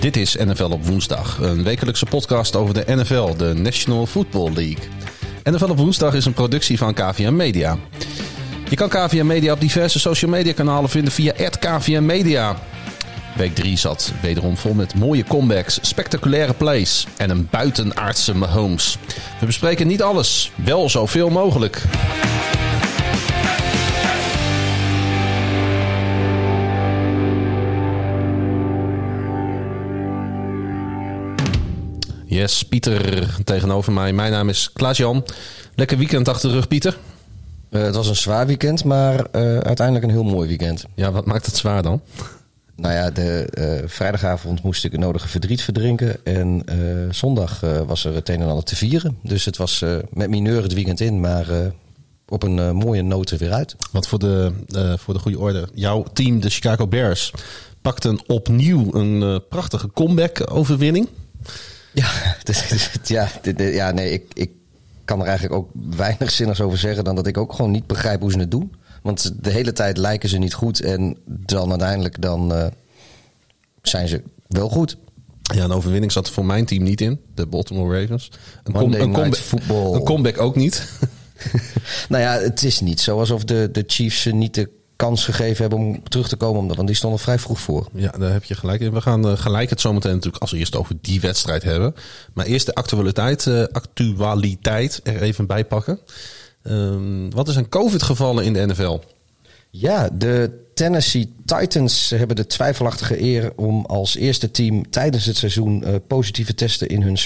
Dit is NFL op woensdag, een wekelijkse podcast over de NFL, de National Football League. NFL op woensdag is een productie van KVM Media. Je kan KVM Media op diverse social media kanalen vinden via KVM Media. Week 3 zat wederom vol met mooie comebacks, spectaculaire plays en een buitenaardse Mahomes. We bespreken niet alles, wel zoveel mogelijk. Yes, Pieter tegenover mij. Mijn naam is Klaas-Jan. Lekker weekend achter de rug, Pieter. Uh, het was een zwaar weekend, maar uh, uiteindelijk een heel mooi weekend. Ja, wat maakt het zwaar dan? Nou ja, de uh, vrijdagavond moest ik het nodige verdriet verdrinken. En zondag was er het een en ander te vieren. Dus het was met mineur het weekend in, maar op een mooie noot er weer uit. Wat voor de, voor de goede orde. Jouw team, de Chicago Bears, pakte opnieuw een prachtige comeback-overwinning. Ja, dus, ja, ja nee, ik, ik kan er eigenlijk ook weinig zinnigs over zeggen dan dat ik ook gewoon niet begrijp hoe ze het doen. Want de hele tijd lijken ze niet goed en dan uiteindelijk dan uh, zijn ze wel goed. Ja, een overwinning zat er voor mijn team niet in, de Baltimore Ravens. Een, com een, comeback, een comeback ook niet. nou ja, het is niet zo alsof de, de Chiefs niet de kans gegeven hebben om terug te komen. Want die stonden vrij vroeg voor. Ja, daar heb je gelijk in. We gaan uh, gelijk het zometeen natuurlijk als eerst over die wedstrijd hebben. Maar eerst de actualiteit, uh, actualiteit er even bij pakken. Um, wat is een COVID-gevallen in de NFL? Ja, de Tennessee Titans hebben de twijfelachtige eer om als eerste team tijdens het seizoen uh, positieve testen in hun,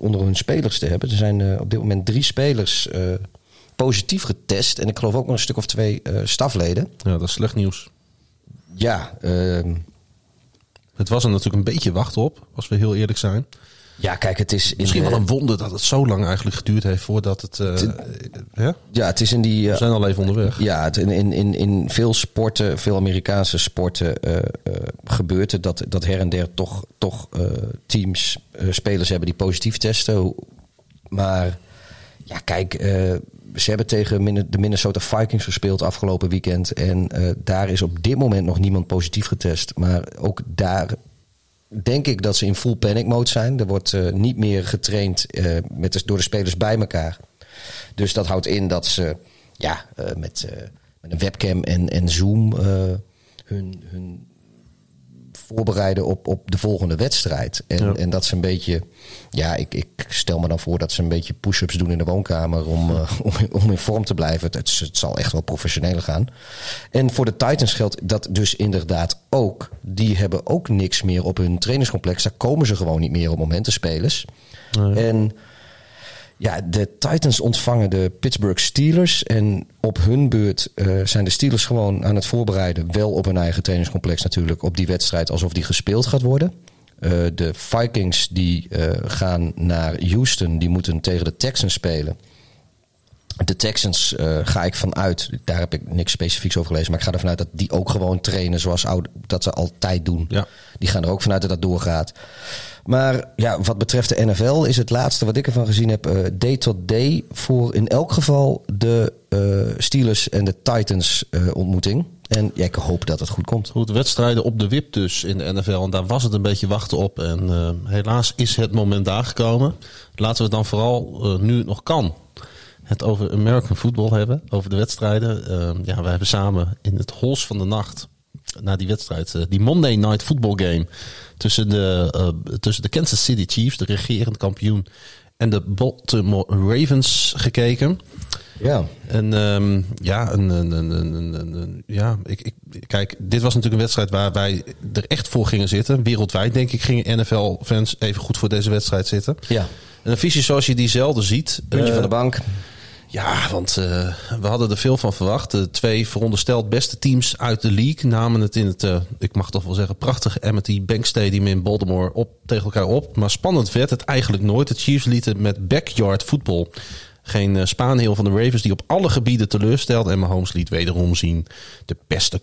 onder hun spelers te hebben. Er zijn op dit moment drie spelers positief getest. En ik geloof ook nog een stuk of twee stafleden. Ja, dat is slecht nieuws. Ja. Uh, het was er natuurlijk een beetje wachten op, als we heel eerlijk zijn. Ja, kijk, het is... Misschien wel een wonder dat het zo lang eigenlijk geduurd heeft voordat het... Uh, ja? ja, het is in die... we zijn al even onderweg. Ja, het, in, in, in, veel sporten, veel Amerikaanse sporten gebeurt het dat, dat her en der toch, toch teams, spelers hebben die positief testen. Maar ja, kijk ze hebben tegen de Minnesota Vikings gespeeld afgelopen weekend. En uh, daar is op dit moment nog niemand positief getest. Maar ook daar denk ik dat ze in full panic mode zijn. Er wordt uh, niet meer getraind uh, met door de spelers bij elkaar. Dus dat houdt in dat ze ja, met, met een webcam en, en Zoom hun, hun voorbereiden op, op de volgende wedstrijd. En, en dat ze een beetje, ja, ik, ik stel me dan voor dat ze een beetje push-ups doen in de woonkamer om, uh, om, om, in vorm te blijven. Het, het, zal echt wel professioneel gaan. En voor de Titans geldt dat dus inderdaad ook. Die hebben ook niks meer op hun trainingscomplex. Daar komen ze gewoon niet meer op momenten, spelers. Nee. En ja, de Titans ontvangen de Pittsburgh Steelers. En op hun beurt uh, zijn de Steelers gewoon aan het voorbereiden. Wel op hun eigen trainingscomplex natuurlijk. Op die wedstrijd alsof die gespeeld gaat worden. Uh, de Vikings die uh, gaan naar Houston. Die moeten tegen de Texans spelen. De Texans ga ik vanuit, daar heb ik niks specifieks over gelezen, maar ik ga ervan uit dat die ook gewoon trainen zoals oude, dat ze altijd doen. Ja. Die gaan er ook vanuit dat dat doorgaat. Maar ja, wat betreft de NFL is het laatste wat ik ervan gezien heb, uh, day tot day voor in elk geval de uh, Steelers en de Titans uh, ontmoeting. En ja, ik hoop dat het goed komt. Goed, wedstrijden op de wip dus in de NFL. En daar was het een beetje wachten op. En helaas is het moment daar gekomen. Laten we het dan vooral nu het nog kan het over American football hebben. Over de wedstrijden. ja, we hebben samen in het hols van de nacht na die wedstrijd, die Monday Night Football game tussen de, uh, tussen de Kansas City Chiefs, de regerend kampioen, en de Baltimore Ravens gekeken. Ja. En um, ja, een, een, een, een, ja ik, ik, kijk, dit was natuurlijk een wedstrijd waar wij er echt voor gingen zitten. Wereldwijd, denk ik, gingen NFL-fans even goed voor deze wedstrijd zitten. Ja. En een visie zoals je die zelden ziet. Puntje uh, van de bank. Ja, want uh, we hadden er veel van verwacht. De twee verondersteld beste teams uit de league namen het in het, uh, ik mag toch wel zeggen, prachtige Amity Bank Stadium in Baltimore op, tegen elkaar op. Maar spannend werd het eigenlijk nooit. De Chiefs lieten met backyard voetbal geen uh, spaanheel van de Ravens die op alle gebieden teleurstelde. En Mahomes liet wederom zien de beste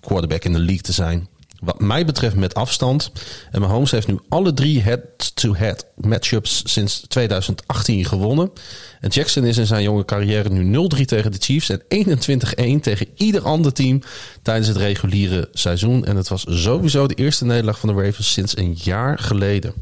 quarterback in de league te zijn. Wat mij betreft met afstand. En Mahomes heeft nu alle drie head-to-head matchups sinds 2018 gewonnen. En Jackson is in zijn jonge carrière nu 0-3 tegen de Chiefs en 21-1 tegen ieder ander team tijdens het reguliere seizoen. En het was sowieso de eerste nederlaag van de Ravens sinds een jaar geleden.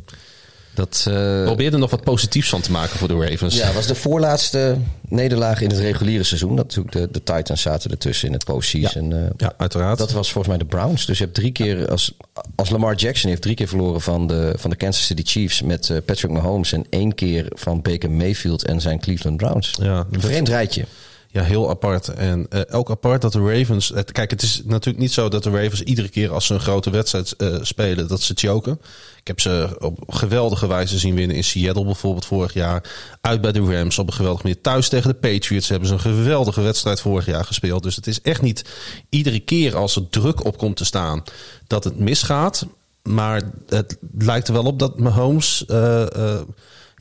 Dat, uh, Probeer er nog wat positiefs van te maken voor de Ravens. Ja, was de voorlaatste nederlaag in het reguliere seizoen. Dat natuurlijk de, de Titans zaten ertussen in het postseason. Ja, uh, ja, uiteraard. Dat was volgens mij de Browns. Dus je hebt drie keer, als, als Lamar Jackson heeft drie keer verloren van de, van de Kansas City Chiefs met uh, Patrick Mahomes. En één keer van Baker Mayfield en zijn Cleveland Browns. Ja, een vreemd rijtje. Ja, heel apart. En uh, ook apart dat de Ravens. Kijk, het is natuurlijk niet zo dat de Ravens iedere keer als ze een grote wedstrijd uh, spelen, dat ze choken. Ik heb ze op geweldige wijze zien winnen in Seattle bijvoorbeeld vorig jaar. Uit bij de Rams op een geweldige manier. Thuis tegen de Patriots hebben ze een geweldige wedstrijd vorig jaar gespeeld. Dus het is echt niet iedere keer als er druk op komt te staan dat het misgaat. Maar het lijkt er wel op dat Mahomes. Uh,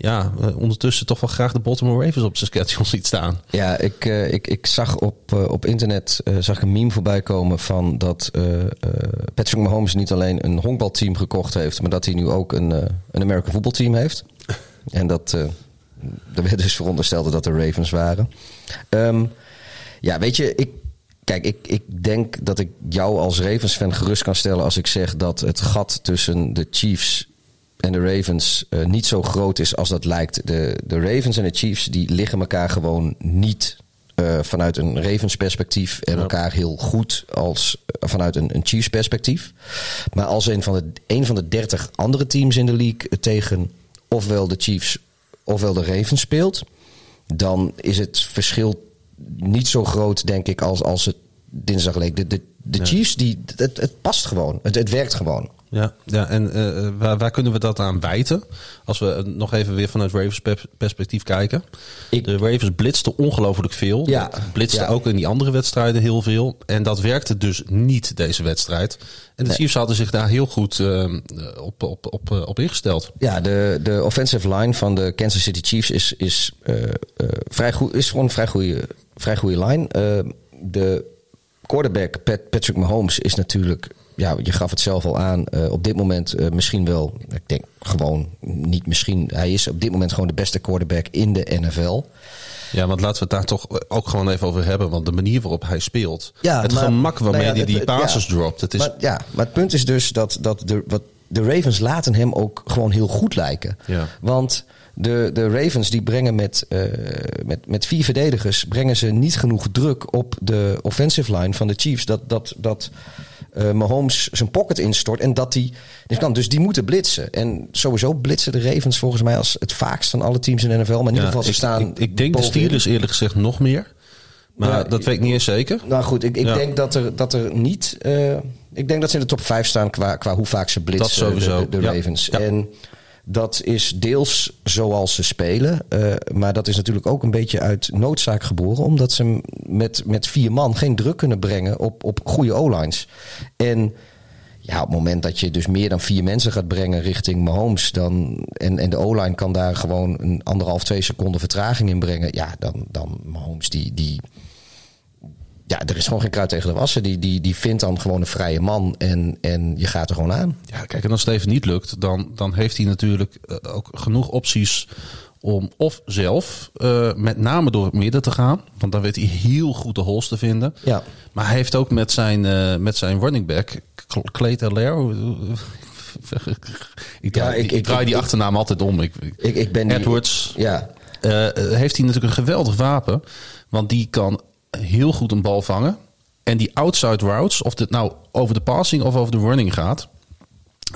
ja, ondertussen toch wel graag de Baltimore Ravens op zijn schedule ziet staan. Ja, ik, uh, ik, ik zag op, uh, op internet uh, zag een meme voorbij komen van dat Patrick Mahomes niet alleen een honkbalteam gekocht heeft, maar dat hij nu ook een, een American voetbalteam heeft. en dat er werd dus verondersteld dat de Ravens waren. Um, ja, weet je, ik, Kijk, ik, ik denk dat ik jou als Ravens-fan gerust kan stellen als ik zeg dat het gat tussen de Chiefs en de Ravens uh, niet zo groot is als dat lijkt. De, de Ravens en de Chiefs die liggen elkaar gewoon niet uh, vanuit een Ravens perspectief en ja. elkaar heel goed als uh, vanuit een, een Chiefs perspectief. Maar als een van, de, een van de dertig andere teams in de league tegen ofwel de Chiefs ofwel de Ravens speelt, dan is het verschil niet zo groot, denk ik, als, als het dinsdag leek. De, de, de ja. Chiefs, die, het, het past gewoon. Het, het werkt gewoon. Ja, ja en uh, waar, waar, kunnen we dat aan wijten? Als we nog even weer vanuit Ravens perspectief kijken. Ik, de Ravens blitzten ongelooflijk veel. Ja, blitzten ja. ook in die andere wedstrijden heel veel. En dat werkte dus niet, deze wedstrijd. En de nee. Chiefs hadden zich daar heel goed uh, op, op, op, op ingesteld. Ja, de, de offensive line van de Kansas City Chiefs is, is, uh, vrij goed, is gewoon een vrij goede, vrij goede line. de quarterback Pat, Patrick Mahomes is natuurlijk ja, je gaf het zelf al aan. Uh, op dit moment uh, misschien wel, ik denk gewoon niet misschien. Hij is op dit moment gewoon de beste quarterback in de NFL. Ja, want laten we het daar toch ook gewoon even over hebben. Want de manier waarop hij speelt. Ja, het maar, gemak waarmee nou ja, hij die passes ja. dropt. Het is, Maar, ja, maar het punt is dus dat, dat de, wat, de Ravens laten hem ook gewoon heel goed lijken. Ja. Want de, de Ravens die brengen met, eh, met, met vier verdedigers... brengen ze niet genoeg druk op de offensive line van de Chiefs. Dat, dat, dat eh, Mahomes zijn pocket instort en dat dit kan. Dus die moeten blitsen. En sowieso blitsen de Ravens volgens mij als het vaakst van alle teams in de NFL. Maar in ieder ja, geval, ze ik, staan ik, ik denk de. Steelers eerlijk gezegd nog meer. Maar Ja, dat weet ik niet eens zeker. Nou goed, ik, ik Ja. denk dat er, dat er niet. eh, ik denk dat ze in de top 5 staan qua, qua hoe vaak ze blitsen. Dat sowieso, De, de. Ravens. En dat is deels zoals ze spelen. eh, maar dat is natuurlijk ook een beetje uit noodzaak geboren. Omdat ze met, met vier man geen druk kunnen brengen op, op goede O-lines. En ja, op het moment dat je dus meer dan vier mensen gaat brengen richting Mahomes. Dan, en, en de O-line kan daar gewoon een anderhalf, twee seconden vertraging in brengen. Ja, dan, dan Mahomes die. die ja, er is gewoon geen kruid tegen de wassen. Die, die, die vindt dan gewoon een vrije man en, en je gaat er gewoon aan. Ja, kijk, en als het even niet lukt, dan, dan heeft hij natuurlijk eh, ook genoeg opties om of zelf eh, met name door het midden te gaan. Want dan weet hij heel goed de holes te vinden. Ja. Maar hij heeft ook met zijn, eh, met zijn running back, Cl- Clayton Lair. ik draai, Ja, ik- ik, ik- draai die achternaam altijd om. Ik, Ik, ik ben die, Edwards. Ja, heeft hij natuurlijk een geweldig wapen. Want die kan heel goed een bal vangen. En die outside routes, of het nou over de passing of over de running gaat...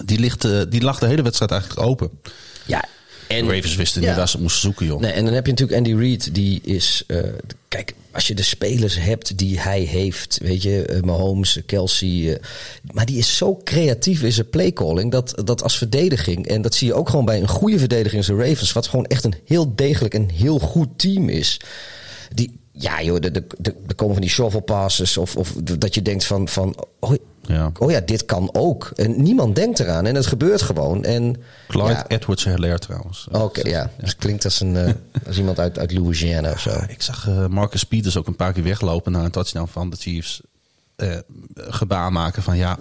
die, ligt, eh, die lag de hele wedstrijd eigenlijk open. ja. De En, Ravens wisten ja. niet waar ze moesten zoeken, joh. Nee, en dan heb je natuurlijk Andy Reid, die is. eh, kijk, als je de spelers hebt die hij heeft, weet je, eh, Mahomes, Kelsey. maar die is zo creatief in zijn playcalling dat, dat als verdediging. En dat zie je ook gewoon bij een goede verdediging als de Ravens, wat gewoon echt een heel degelijk en heel goed team is. Die. Ja, joh, er de, de, de komen van die shovel passes. Of, of dat je denkt van. van oh, Ja. oh ja, dit kan ook. En niemand denkt eraan. En het gebeurt gewoon. En, Clyde ja, Edwards Hilaire trouwens. Oké, ja. Dus het klinkt als, een, eh, als iemand uit, uit Louisiana of zo. Ja, ik zag eh, Marcus Peters ook een paar keer weglopen naar een touchdown van de Chiefs. Eh, gebaar maken van ja,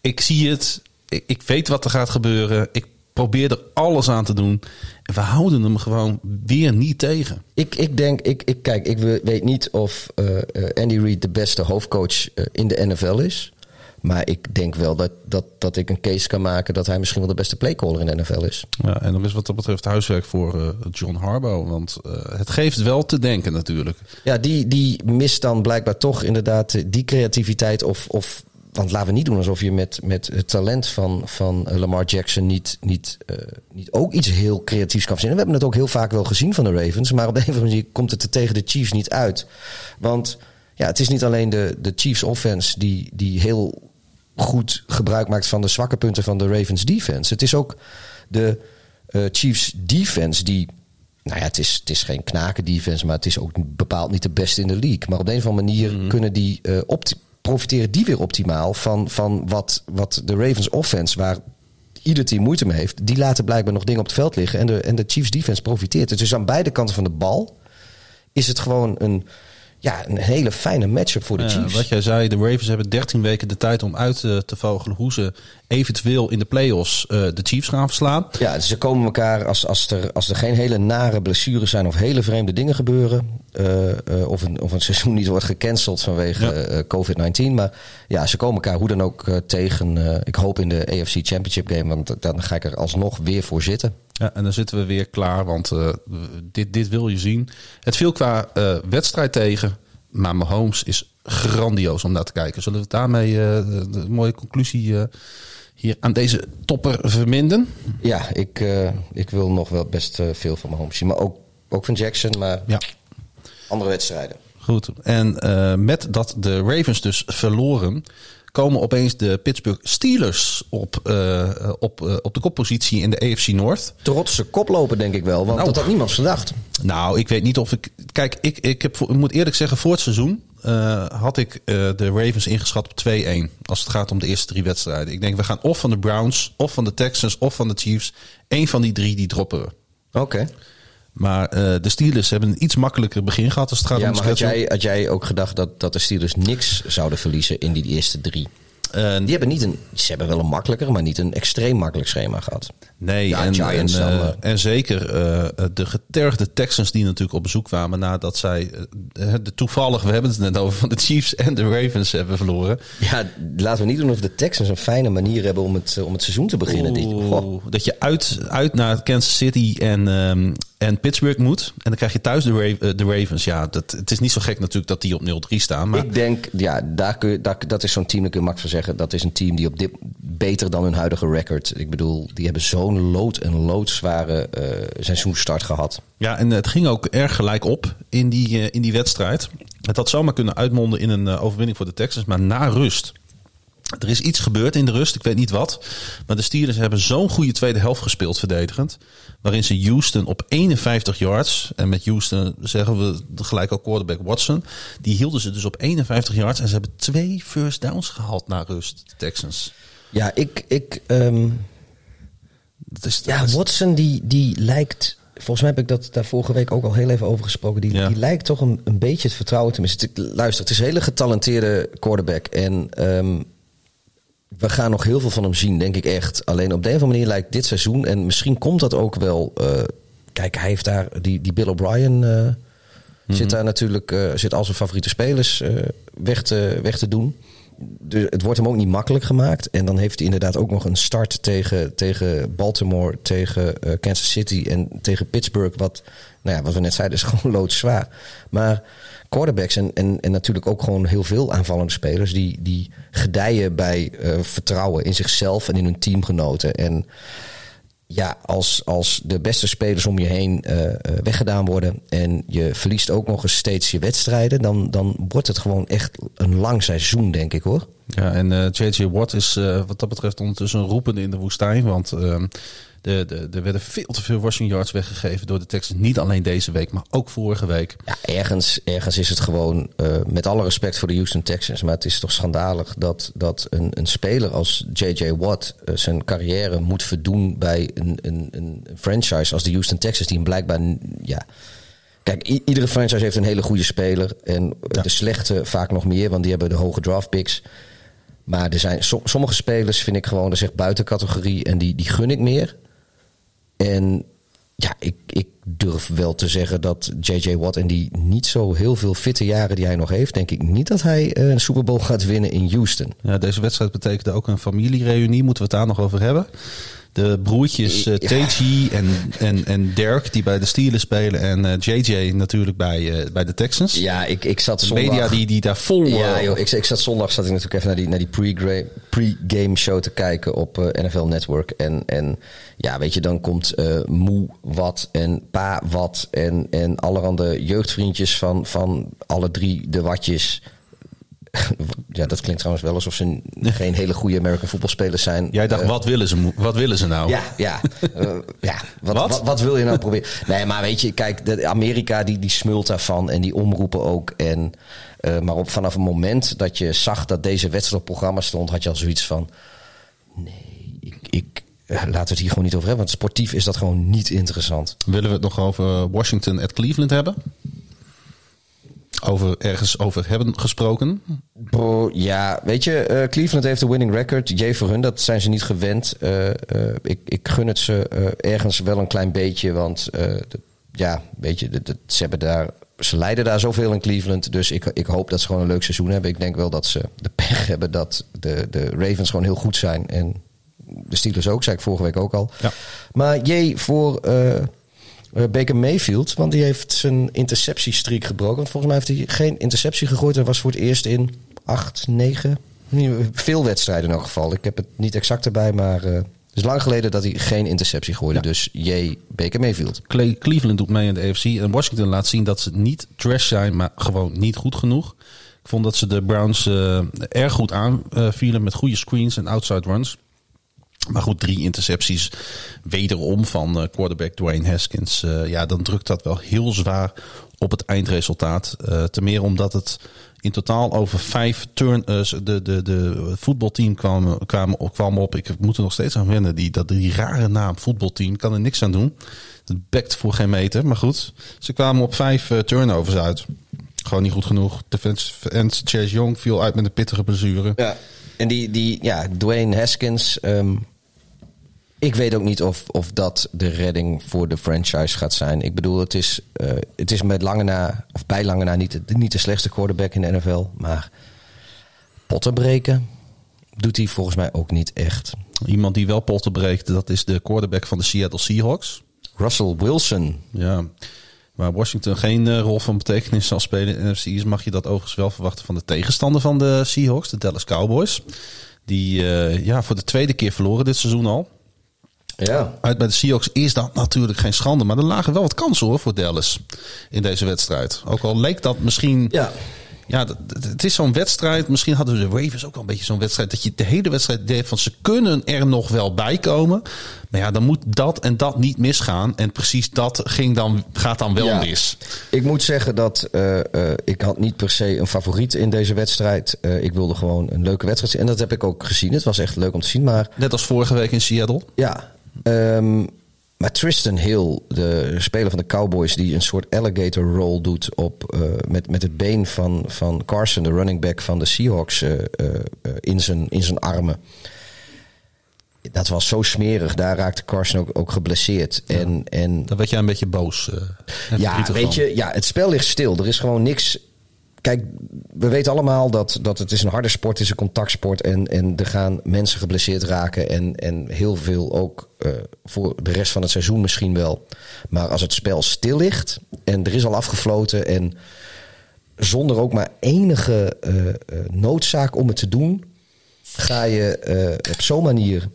Ik zie het. Ik, ik weet wat er gaat gebeuren. Ik probeer er alles aan te doen. We houden hem gewoon weer niet tegen. Ik, ik denk, ik, ik, kijk, ik we- weet niet of eh, eh, Andy Reid de beste hoofdcoach eh, in de NFL is. Maar ik denk wel dat, dat, dat ik een case kan maken dat hij misschien wel de beste playcaller in de NFL is. Ja, en er is wat dat betreft huiswerk voor eh, John Harbaugh. Want het geeft wel te denken natuurlijk. Ja, die, die mist dan blijkbaar toch inderdaad die creativiteit. Of, of, want laten we niet doen alsof je met, met het talent van, van eh, Lamar Jackson niet, niet, eh, niet ook iets heel creatiefs kan verzinnen. We hebben het ook heel vaak wel gezien van de Ravens. Maar op de een of andere manier komt het er tegen de Chiefs niet uit. Want ja, het is niet alleen de, de Chiefs offense die, die heel goed gebruik maakt van de zwakke punten van de Ravens defense. Het is ook de eh, Chiefs defense die nou ja, het is, het is geen knaken defense, maar het is ook bepaald niet de beste in de league. Maar op de een of andere manier kunnen die eh, opti- profiteren die weer optimaal van, van wat, wat de Ravens offense, waar ieder team moeite mee heeft, die laten blijkbaar nog dingen op het veld liggen en de, en de Chiefs defense profiteert. Dus aan beide kanten van de bal is het gewoon een, ja, een hele fijne matchup voor de Ja, Chiefs. wat jij zei, de Ravens hebben 13 weken de tijd om uit eh, te vogelen hoe ze eventueel in de playoffs eh de Chiefs gaan verslaan. Ja, ze komen elkaar als, als, er, als er geen hele nare blessures zijn of hele vreemde dingen gebeuren. eh, of, een, of een seizoen niet wordt gecanceld vanwege Ja. eh, COVID-19. Maar ja, ze komen elkaar hoe dan ook tegen. ik hoop in de AFC Championship game, want dan ga ik er alsnog weer voor zitten. Ja, en dan zitten we weer klaar, want eh, dit, dit wil je zien. Het viel qua eh, wedstrijd tegen, maar Mahomes is grandioos om naar te kijken. Zullen we daarmee eh, de, mooie conclusie hier aan deze topper verminden? Ja, ik, ik wil nog wel best veel van mijn home zien. Maar ook, ook van Jackson, maar Ja. andere wedstrijden. Goed. En met dat de Ravens dus verloren, komen opeens de Pittsburgh Steelers op, eh, op, eh, op de koppositie in de AFC North. Trotse koploper, denk ik wel, want Nou. dat had niemand verdacht. Nou, ik weet niet of ik. Kijk, ik, ik, heb, ik moet eerlijk zeggen, voor het seizoen eh, had ik eh, de Ravens ingeschat op 2-1. Als het gaat om de eerste drie wedstrijden. Ik denk, we gaan of van de Browns, of van de Texans, of van de Chiefs. Eén van die drie, die droppen we. Oké. Maar eh, de Steelers hebben een iets makkelijker begin gehad als het gaat Ja, om maar had jij, had jij ook gedacht dat, dat de Steelers niks zouden verliezen in die eerste drie? Die hebben niet een, ze hebben wel een makkelijker, maar niet een extreem makkelijk schema gehad. Nee, Ja, en, en, eh, eh. en zeker eh, de getergde Texans die natuurlijk op bezoek kwamen nadat zij de toevallig, we hebben het net over, van de Chiefs en de Ravens hebben verloren. Ja, laten we niet doen of de Texans een fijne manier hebben om het, om het seizoen te beginnen. Oeh, dat je uit, uit naar Kansas City en, ehm, en Pittsburgh moet. En dan krijg je thuis de, Ra- de Ravens. Ja, dat, het is niet zo gek natuurlijk dat die op 0-3 staan. Maar Ik denk, ja, daar kun je, daar, dat is zo'n team, kun je makkelijk van zeggen. Dat is een team die op dit beter dan hun huidige record. Ik bedoel, die hebben zo'n lood en loodzware eh seizoenstart gehad. Ja, en het ging ook erg gelijk op in die, eh, in die wedstrijd. Het had zomaar kunnen uitmonden in een eh, overwinning voor de Texans, maar na rust. Er is iets gebeurd in de rust, ik weet niet wat. Maar de Steelers hebben zo'n goede tweede helft gespeeld verdedigend. Waarin ze Houston op 51 yards, en met Houston zeggen we gelijk al quarterback Watson. Die hielden ze dus op 51 yards en ze hebben twee first downs gehaald na rust, de Texans. Ja, ik, ik ehm, Dat is, ja, dat Watson die, die lijkt, volgens mij heb ik dat daar vorige week ook al heel even over gesproken. Die, Ja. die lijkt toch een, een beetje het vertrouwen te missen. Het- Luister, het is een hele getalenteerde quarterback. En ehm, we gaan nog heel veel van hem zien, denk ik echt. Alleen op de een of andere manier lijkt dit seizoen, en misschien komt dat ook wel. eh, kijk, hij heeft daar, die, die Bill O'Brien eh, zit daar natuurlijk, eh, zit al zijn favoriete spelers weg, te, weg te doen. Dus het wordt hem ook niet makkelijk gemaakt. En dan heeft hij inderdaad ook nog een start tegen, tegen Baltimore, tegen Kansas City en tegen Pittsburgh. Wat, nou ja, wat we net zeiden, is gewoon loodzwaar. Maar quarterbacks en, en, en natuurlijk ook gewoon heel veel aanvallende spelers... die, die gedijen bij eh, vertrouwen in zichzelf en in hun teamgenoten. En ja, als, als de beste spelers om je heen eh, eh, weggedaan worden en je verliest ook nog eens steeds je wedstrijden, dan, dan wordt het gewoon echt een lang seizoen, denk ik hoor. Ja, en eh, J.J. Watt is wat dat betreft ondertussen roepende in de woestijn. Want ehm, de, de, er werden veel te veel rushing yards weggegeven door de Texans. Niet alleen deze week, maar ook vorige week. Ja, ergens, ergens is het gewoon, eh, met alle respect voor de Houston Texans, maar het is toch schandalig dat, dat een, een speler als J.J. Watt eh, zijn carrière moet verdoen bij een, een, een franchise als de Houston Texans, die hem blijkbaar, ja. Kijk, iedere franchise heeft een hele goede speler en de slechte vaak nog meer, want die hebben de hoge draft picks. Maar er zijn som- sommige spelers, vind ik gewoon, dat echt buiten categorie. En die, die gun ik meer. En ja, ik, ik durf wel te zeggen dat J.J. Watt en die niet zo heel veel fitte jaren die hij nog heeft, denk ik niet dat hij eh, een Super Bowl gaat winnen in Houston. Ja, deze wedstrijd betekende ook een familiereunie. Moeten we het daar nog over hebben? De broertjes eh, Ja. TG en, en, en Dirk, die bij de Steelers spelen. En eh, JJ natuurlijk bij, eh, bij de Texans. Ja, ik, ik zat zondag... media die, die daar vol... Ja, eh, joh, ik, ik zat zondag zat ik natuurlijk even naar die, naar die pre-game show te kijken op eh, NFL Network. En, en ja, weet je, dan komt eh, Moe Wat en Pa Wat en, en allerhande jeugdvriendjes van, van alle drie de watjes. ja, dat klinkt trouwens wel alsof ze geen hele goede American voetbalspelers zijn. Jij dacht, Eh, wat, willen ze, wat willen ze nou? ja, ja. Eh, ja. Wat, Wat? wat? Wat, wil je nou proberen? Nee, maar weet je, kijk, de, Amerika die, die smult daarvan en die omroepen ook. En, eh, maar op, vanaf het moment dat je zag dat deze wedstrijd op programma stond, had je al zoiets van: nee, ik, ik, laten we het hier gewoon niet over hebben. Want sportief is dat gewoon niet interessant. Willen we het nog over Washington at Cleveland hebben? Over ergens over hebben gesproken. Bro, ja, weet je, eh, Cleveland heeft de winning record. Jee voor hun, dat zijn ze niet gewend. Eh, eh, ik, ik gun het ze ergens wel een klein beetje. Want de- ja, weet je, de- de- ze, hebben daar, ze leiden daar zoveel in Cleveland. Dus ik, ik hoop dat ze gewoon een leuk seizoen hebben. Ik denk wel dat ze de pech hebben dat de, de Ravens gewoon heel goed zijn. En de Steelers ook, zei ik vorige week ook al. Ja. Maar jee voor Baker Mayfield. Want die heeft zijn interceptiestreak gebroken. Want volgens mij heeft hij geen interceptie gegooid. Hij was voor het eerst in acht, negen, veel wedstrijden in elk geval. Ik heb het niet exact erbij, maar eh, het is lang geleden dat hij geen interceptie gooide. Ja. Dus jee, Baker Mayfield. Cle- Cleveland doet mee in de AFC. En Washington laat zien dat ze niet trash zijn, maar gewoon niet goed genoeg. Ik vond dat ze de Browns eh, erg goed aanvielen met goede screens en outside runs. Maar goed, drie intercepties wederom van eh, quarterback Dwayne Haskins. Eh, ja, dan drukt dat wel heel zwaar op het eindresultaat. Eh ten meer omdat het in totaal over vijf turn... de, de, de voetbalteam kwam, kwam, kwam op. Ik moet er nog steeds aan wennen. Die, dat, die rare naam, voetbalteam, kan er niks aan doen. Het bekt voor geen meter. Maar goed, ze kwamen op vijf turnovers uit. Gewoon niet goed genoeg. Defensive end Chase Young viel uit met een pittige blessure. Ja. En die, die ja, Dwayne Haskins. ehm, ik weet ook niet of, of dat de redding voor de franchise gaat zijn. Ik bedoel, het is, eh, het is met lange na, of bij lange na niet, de- niet de slechtste quarterback in de NFL. Maar potten breken doet hij volgens mij ook niet echt. Iemand die wel potten breekt, dat is de quarterback van de Seattle Seahawks. Russell Wilson. Ja, waar Washington geen eh, rol van betekenis zal spelen in de NFC is, mag je dat overigens wel verwachten van de tegenstander van de Seahawks, de Dallas Cowboys. Die eh, ja, voor de tweede keer verloren dit seizoen al. Ja. Uit bij de Seahawks is dat natuurlijk geen schande, maar er lagen wel wat kansen hoor voor Dallas in deze wedstrijd. Ook al leek dat misschien Ja. ja, het is zo'n wedstrijd. Misschien hadden de Ravens ook wel een beetje zo'n wedstrijd. Dat je de hele wedstrijd deed van ze kunnen er nog wel bij komen. Maar ja, dan moet dat en dat niet misgaan. En precies dat ging dan, gaat dan wel Ja. mis. Ik moet zeggen dat eh, eh, ik had niet per se een favoriet in deze wedstrijd. Eh, ik wilde gewoon een leuke wedstrijd zien. En dat heb ik ook gezien. Het was echt leuk om te zien. Maar Net als vorige week in Seattle. Ja, ehm, maar Tristan Hill, de speler van de Cowboys, die een soort alligator roll doet op, eh, met, met het been van, van Carson, de running back van de Seahawks, eh, eh, in, zijn, in zijn armen. Dat was zo smerig. Daar raakte Carson ook, ook geblesseerd. En, en Dan werd jij een beetje boos. ja, weet je, ja, het spel ligt stil. Er is gewoon niks. Kijk, we weten allemaal dat, dat het is een harde sport, is een contactsport. En, en er gaan mensen geblesseerd raken. En, en heel veel ook eh, voor de rest van het seizoen misschien wel. Maar als het spel stil ligt en er is al afgefloten. En zonder ook maar enige eh, eh, noodzaak om het te doen. Ga je op zo'n manier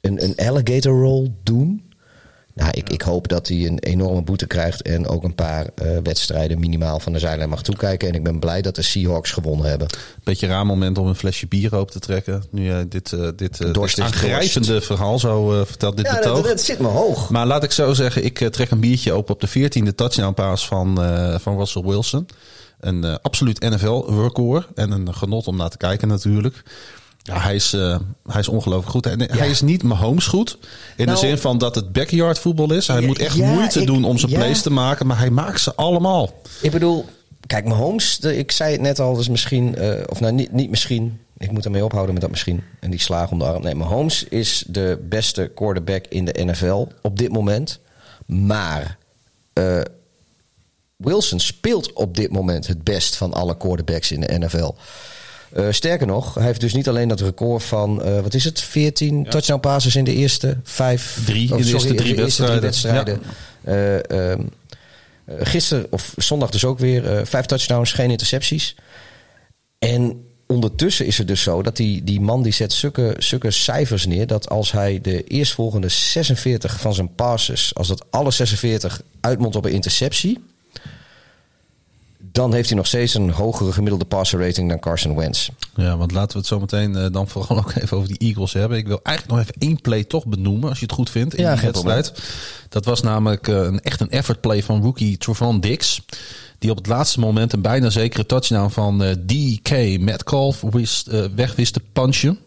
een, een alligator roll doen. Nou, ik, ik hoop dat hij een enorme boete krijgt en ook een paar eh, wedstrijden minimaal van de zijlijn mag toekijken. En ik ben blij dat de Seahawks gewonnen hebben. Beetje raar moment om een flesje bier open te trekken. Nu jij dit, eh, dit, Dorst dit is aangrijpende verhaal zo vertelt, dit betoog. zit me hoog. Maar laat ik zo zeggen, ik trek een biertje open op de 14e touchdown pass van, van Russell Wilson. Een absoluut NFL-record. En een genot om naar te kijken natuurlijk. Ja, hij is, eh, hij is ongelooflijk goed. En hij is niet Mahomes goed. In Nou- de zin van dat het backyard voetbal is. Hij Ja, moet echt ja, moeite ik- doen om zijn plays te maken. Maar hij maakt ze allemaal. Ik bedoel, kijk, Mahomes, ik zei het net al, dus misschien, eh, of nou niet, niet misschien. Ik moet ermee ophouden met dat misschien. En die slagen om de arm. Nee, Mahomes is de beste quarterback in de NFL op dit moment. Maar eh, Wilson speelt op dit moment het best van alle quarterbacks in de NFL. Uh, sterker nog, hij heeft dus niet alleen dat record van, uh, wat is het, 14 ja. touchdown passes in de eerste vijf... Drie, oh, in de sorry, eerste drie de eerste drie wedstrijden. Uh, um, gisteren, of zondag dus ook weer, vijf touchdowns, geen intercepties. En ondertussen is het dus zo dat die, die man die zet zulke, zulke cijfers neer... dat als hij de eerstvolgende 46 van zijn passes... als dat alle 46 uitmondt op een interceptie dan heeft hij nog steeds een hogere gemiddelde passer rating dan Carson Wentz. Ja, want laten we het zo meteen uh, dan vooral ook even over die Eagles hebben. Ik wil eigenlijk nog even één play toch benoemen, als je het goed vindt, in ja, die wedstrijd. Dat was namelijk uh, een, echt een effort play van rookie Trevon Dix. Die op het laatste moment een bijna zekere touchdown van uh, DK Metcalf wist, weg wist te punchen.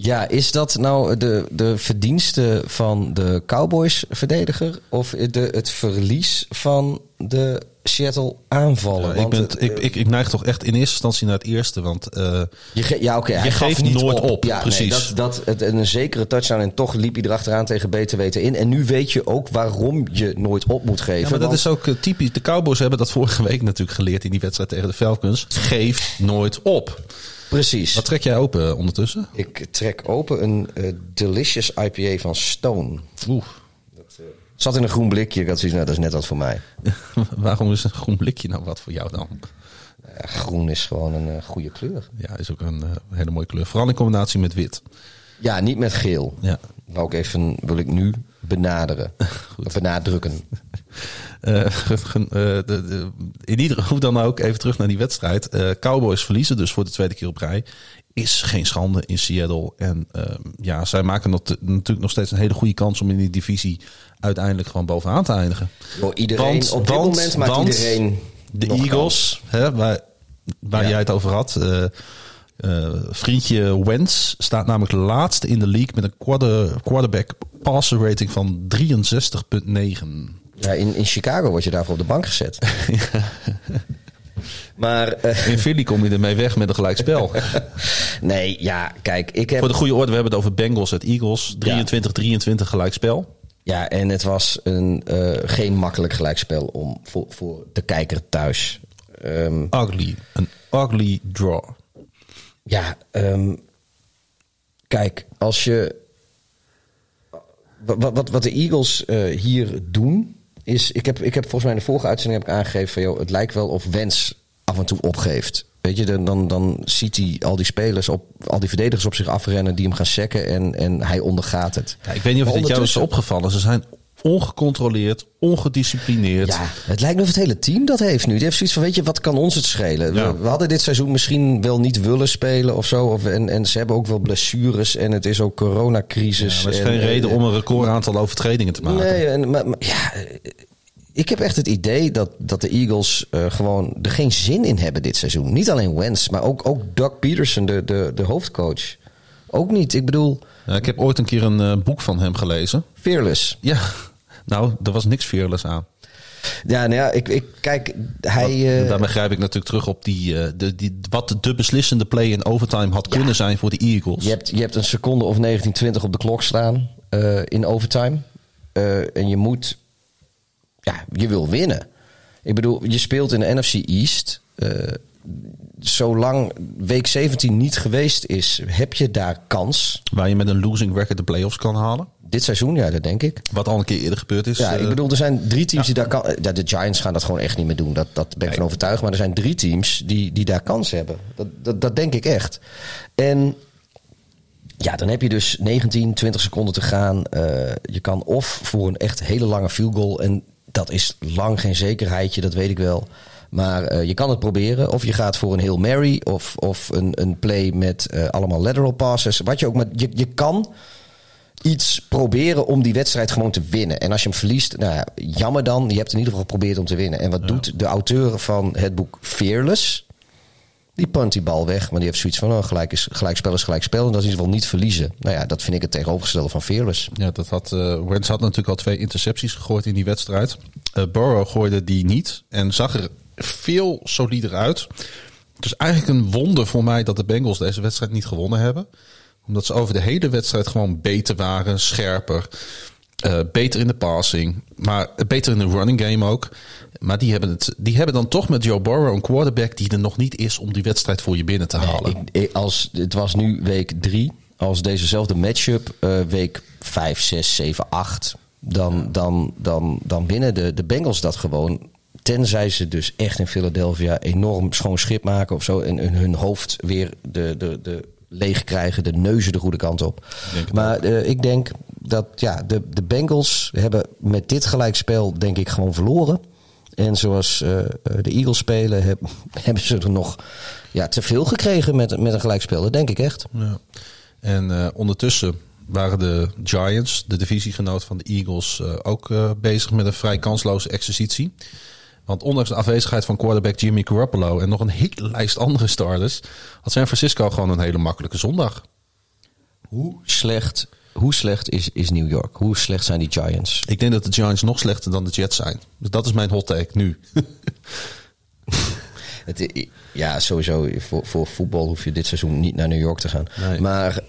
Ja, is dat nou de, de verdienste van de Cowboys-verdediger? Of de, het verlies van de Seattle aanvallen? Ja, ik, ben, uh, ik, ik, ik, neig toch echt in eerste instantie naar het eerste. Want uh, je, ge ja, okay, je geeft niet nooit op. op. Ja, precies. Nee, dat, dat, het, een zekere touchdown en toch liep hij erachteraan tegen beter weten in. En nu weet je ook waarom je nooit op moet geven. Ja, maar dat is ook uh, typisch. De Cowboys hebben dat vorige week natuurlijk geleerd in die wedstrijd tegen de Falcons. Geef nooit op. Precies. Wat trek jij open ondertussen? Ik trek open een uh, Delicious IPA van Stone. Oeh. Dat uh, zat in een groen blikje. Ik had zoiets, nou, dat is net wat voor mij. Waarom is een groen blikje nou wat voor jou dan? Ja, groen is gewoon een uh, goede kleur. Ja, is ook een hele mooie kleur. Vooral in combinatie met wit. Ja, niet met geel. Ja. Wou ik even, wil ik nu benaderen. Of benadrukken. Uh, de, de, in ieder geval dan ook even terug naar die wedstrijd. Uh, Cowboys verliezen dus voor de tweede keer op rij. Is geen schande in Seattle. En ja, zij maken natuurlijk nog steeds een hele goede kans om in die divisie uiteindelijk gewoon bovenaan te eindigen. Yo, iedereen, want, op dit want, moment maakt want iedereen de Eagles, hè, waar, waar ja. jij het over had. Uh, vriendje Wentz staat namelijk laatste in de league met een quarter, quarterback passer rating van 63,9. Ja, in, in Chicago word je daarvoor op de bank gezet. maar, uh, in Philly kom je ermee weg met een gelijkspel. nee, ja, kijk, ik heb... Voor de goede orde, we hebben het over Bengals en Eagles. 23-23 ja. gelijkspel. Ja, en het was een, uh, geen makkelijk gelijkspel om, voor, voor de kijker thuis. Um, ugly. Een ugly draw. Ja, um, kijk, als je. Wat, wat, wat de Eagles uh, hier doen, is. Ik heb, ik heb volgens mij in de vorige uitzending heb ik aangegeven van joh, het lijkt wel of Wens af en toe opgeeft. Weet je, dan, dan, dan ziet hij al die spelers op, al die verdedigers op zich afrennen die hem gaan sekken en, en hij ondergaat het. Ja, ik weet niet of het jou is opgevallen. Ze zijn ongecontroleerd, ongedisciplineerd. Ja, het lijkt me of het hele team dat heeft nu. Die heeft zoiets van, weet je, wat kan ons het schelen? Ja. We, we, hadden dit seizoen misschien wel niet willen spelen of zo. Of, en, en ze hebben ook wel blessures en het is ook coronacrisis. Ja, maar het is en, geen reden en, om een record aantal overtredingen te maken. Nee, en, maar, maar, ja, ik heb echt het idee dat, dat de Eagles uh, gewoon er geen zin in hebben dit seizoen. Niet alleen Wentz, maar ook, ook Doug Peterson, de, de, de hoofdcoach. Ook niet. Ik bedoel... Ja, ik heb ooit een keer een uh, boek van hem gelezen. Fearless. Ja, nou, er was niks fearless aan. Ja, nou ja, ik, ik kijk, hij... Uh... Daar begrijp ik natuurlijk terug op die, uh, de, die, wat de beslissende play in overtime had ja. kunnen zijn voor de Eagles. Je hebt, je hebt een seconde of 19, 20 op de klok staan uh, in overtime. en je moet, ja, je wil winnen. Ik bedoel, je speelt in de NFC East. Zolang week 17 niet geweest is, heb je daar kans. Waar je met een losing record de playoffs kan halen. Dit seizoen, ja, dat denk ik. Wat al een keer eerder gebeurd is. Ja, ik bedoel, er zijn drie teams ja. die daar kan. Ja, de Giants gaan dat gewoon echt niet meer doen. Dat, dat ben ik van overtuigd. Maar er zijn drie teams die, die daar kans hebben. Dat, dat, dat denk ik echt. En ja, dan heb je dus 19, 20 seconden te gaan. Uh, je kan of voor een echt hele lange field goal. En dat is lang geen zekerheidje, dat weet ik wel. Maar uh, je kan het proberen. Of je gaat voor een Hail Mary. Of, of een, een play met uh, allemaal lateral passes. Wat je ook met. Je, je kan iets proberen om die wedstrijd gewoon te winnen. En als je hem verliest, nou ja, jammer dan. Je hebt in ieder geval geprobeerd om te winnen. En wat ja. doet de auteur van het boek Fearless? Die punt die bal weg, maar die heeft zoiets van oh, gelijk, is, gelijk spel is gelijk spel. En dat is in ieder geval niet verliezen. Nou ja, dat vind ik het tegenovergestelde van Fearless. Ja, dat had, uh, Wentz had natuurlijk al twee intercepties gegooid in die wedstrijd. Uh, Burrow gooide die niet en zag er veel solider uit. Het is eigenlijk een wonder voor mij dat de Bengals deze wedstrijd niet gewonnen hebben. Omdat ze over de hele wedstrijd gewoon beter waren, scherper. Uh, beter in de passing, maar beter in de running game ook. Maar die hebben, het, die hebben dan toch met Joe Burrow een quarterback die er nog niet is om die wedstrijd voor je binnen te halen. Nee, ik, als, het was nu week drie. Als dezezelfde matchup uh, week 5, 6, 7, 8. Dan, dan, dan, dan winnen de, de Bengals dat gewoon. Tenzij ze dus echt in Philadelphia enorm schoon schip maken of zo. En, hun hoofd weer de, de, de leeg krijgen, de neuzen de goede kant op. Maar uh, ik denk dat ja, de, de Bengals hebben met dit gelijkspel denk ik gewoon verloren. En zoals uh, de Eagles spelen, heb, hebben ze er nog ja, te veel gekregen met, met een gelijkspel. Dat denk ik echt. Ja. En uh, ondertussen waren de Giants, de divisiegenoot van de Eagles, ook bezig met een vrij kansloze exercitie. Want ondanks de afwezigheid van quarterback Jimmy Garoppolo en nog een hele lijst andere starters, had San Francisco gewoon een hele makkelijke zondag. Hoe slecht, hoe slecht is, is New York? Hoe slecht zijn die Giants? Ik denk dat de Giants nog slechter dan de Jets zijn. Dus dat is mijn hot take nu. Het, ja, sowieso. Voor, voor voetbal hoef je dit seizoen niet naar New York te gaan. Maar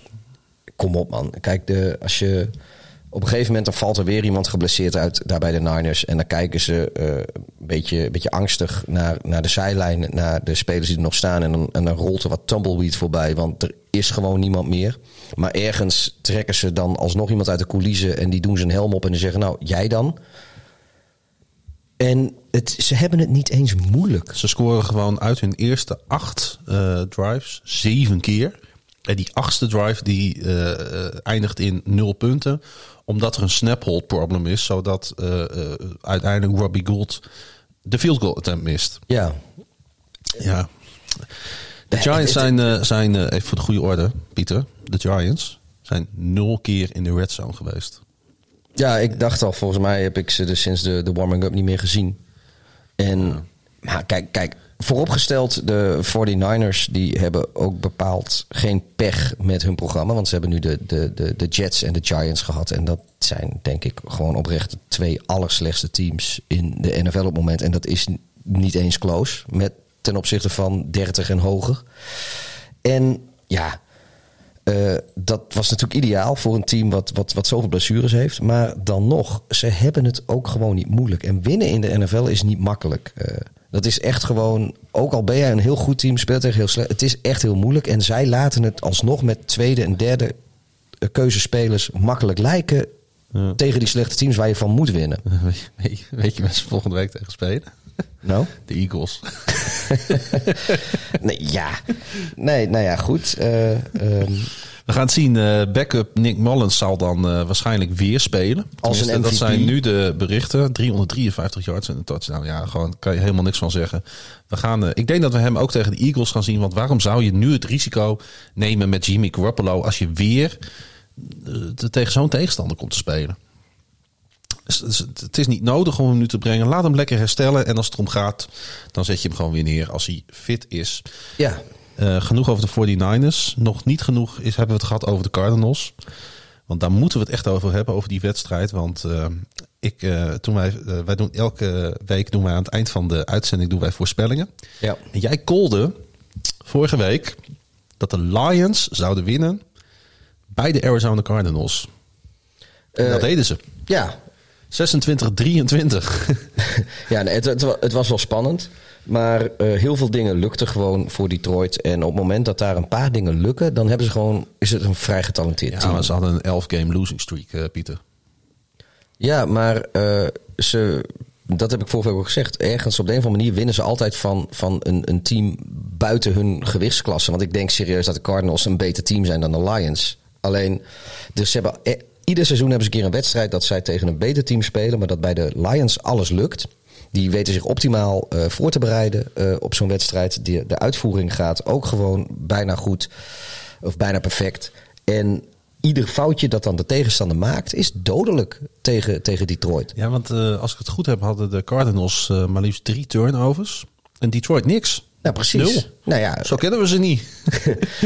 kom op, man. Kijk, de, als je op een gegeven moment dan valt er weer iemand geblesseerd uit daar bij de Niners. En dan kijken ze uh, een, beetje, een beetje angstig naar, naar de zijlijn, naar de spelers die er nog staan. En dan, en dan rolt er wat tumbleweed voorbij, want er is gewoon niemand meer. Maar ergens trekken ze dan alsnog iemand uit de coulissen en die doen zijn helm op en die zeggen, nou, jij dan? En het, ze hebben het niet eens moeilijk. Ze scoren gewoon uit hun eerste acht uh, drives zeven keer. En die achtste drive die uh, eindigt in nul punten. Omdat er een snap hold problem is. Zodat uh, uiteindelijk Robbie Gould de field goal attempt mist. Ja. Ja. De Giants zijn, zijn even voor de goede orde, Pieter. De Giants zijn nul keer in de red zone geweest. Ja, ik dacht al, volgens mij heb ik ze dus sinds de, de warming-up niet meer gezien. En, maar kijk, kijk, Vooropgesteld, de 49ers die hebben ook bepaald geen pech met hun programma. Want ze hebben nu de, de, de, de Jets en de Giants gehad. En dat zijn denk ik gewoon oprecht twee allerslechtste teams in de NFL op het moment. En dat is niet eens close met, ten opzichte van 30 en hoger. En ja, uh, dat was natuurlijk ideaal voor een team wat, wat, wat zoveel blessures heeft. Maar dan nog, ze hebben het ook gewoon niet moeilijk. En winnen in de NFL is niet makkelijk. Uh, dat is echt gewoon, ook al ben jij een heel goed team, speelt tegen heel slecht. Het is echt heel moeilijk. En zij laten het alsnog met tweede en derde eh, keuzespelers makkelijk lijken. Ja. Tegen die slechte teams waar je van moet winnen. Weet je, weet je waar ze volgende week tegen spelen? Nou? De Eagles. nee, ja. Nee, nou ja, goed. Uh, um, we gaan het zien. Uh, backup Nick Mullins zal dan uh, waarschijnlijk weer spelen. Als een MVP. Dat zijn nu de berichten. 353 yards en een touchdown. Ja, gewoon kan je helemaal niks van zeggen. We gaan, uh, ik denk dat we hem ook tegen de Eagles gaan zien. Want waarom zou je nu het risico nemen met Jimmy Garoppolo... als je weer tegen zo'n tegenstander komt te spelen? het is niet nodig om hem nu te brengen. Laat hem lekker herstellen. En als het erom gaat, dan zet je hem gewoon weer neer als hij fit is. Ja, uh, genoeg over de 49ers. Nog niet genoeg is, hebben we het gehad over de Cardinals. Want daar moeten we het echt over hebben, over die wedstrijd. Want uh, ik, uh, toen wij, wij doen elke week doen wij aan het eind van de uitzending doen wij voorspellingen. Ja. En jij kolde vorige week dat de Lions zouden winnen bij de Arizona Cardinals. En dat deden ze. Ja. 26-23. ja, nee, het, het, het was wel spannend. Maar uh, heel veel dingen lukten gewoon voor Detroit. En op het moment dat daar een paar dingen lukken, dan hebben ze gewoon, is het een vrij getalenteerd ja, team. Maar ze hadden een 11-game losing streak, uh, Pieter. Ja, maar uh, ze, dat heb ik vorige week ook gezegd. Ergens op de een of andere manier winnen ze altijd van, van een, een team buiten hun gewichtsklasse. Want ik denk serieus dat de Cardinals een beter team zijn dan de Lions. Alleen, dus ze hebben, ieder seizoen hebben ze een keer een wedstrijd dat zij tegen een beter team spelen. Maar dat bij de Lions alles lukt. Die weten zich optimaal uh, voor te bereiden uh, op zo'n wedstrijd. Die, de uitvoering gaat ook gewoon bijna goed of bijna perfect. En ieder foutje dat dan de tegenstander maakt, is dodelijk tegen, tegen Detroit. Ja, want uh, als ik het goed heb, hadden de Cardinals maar liefst drie turnovers. En Detroit niks. Ja, precies. Nul. Nou ja, Zo kennen we ze niet.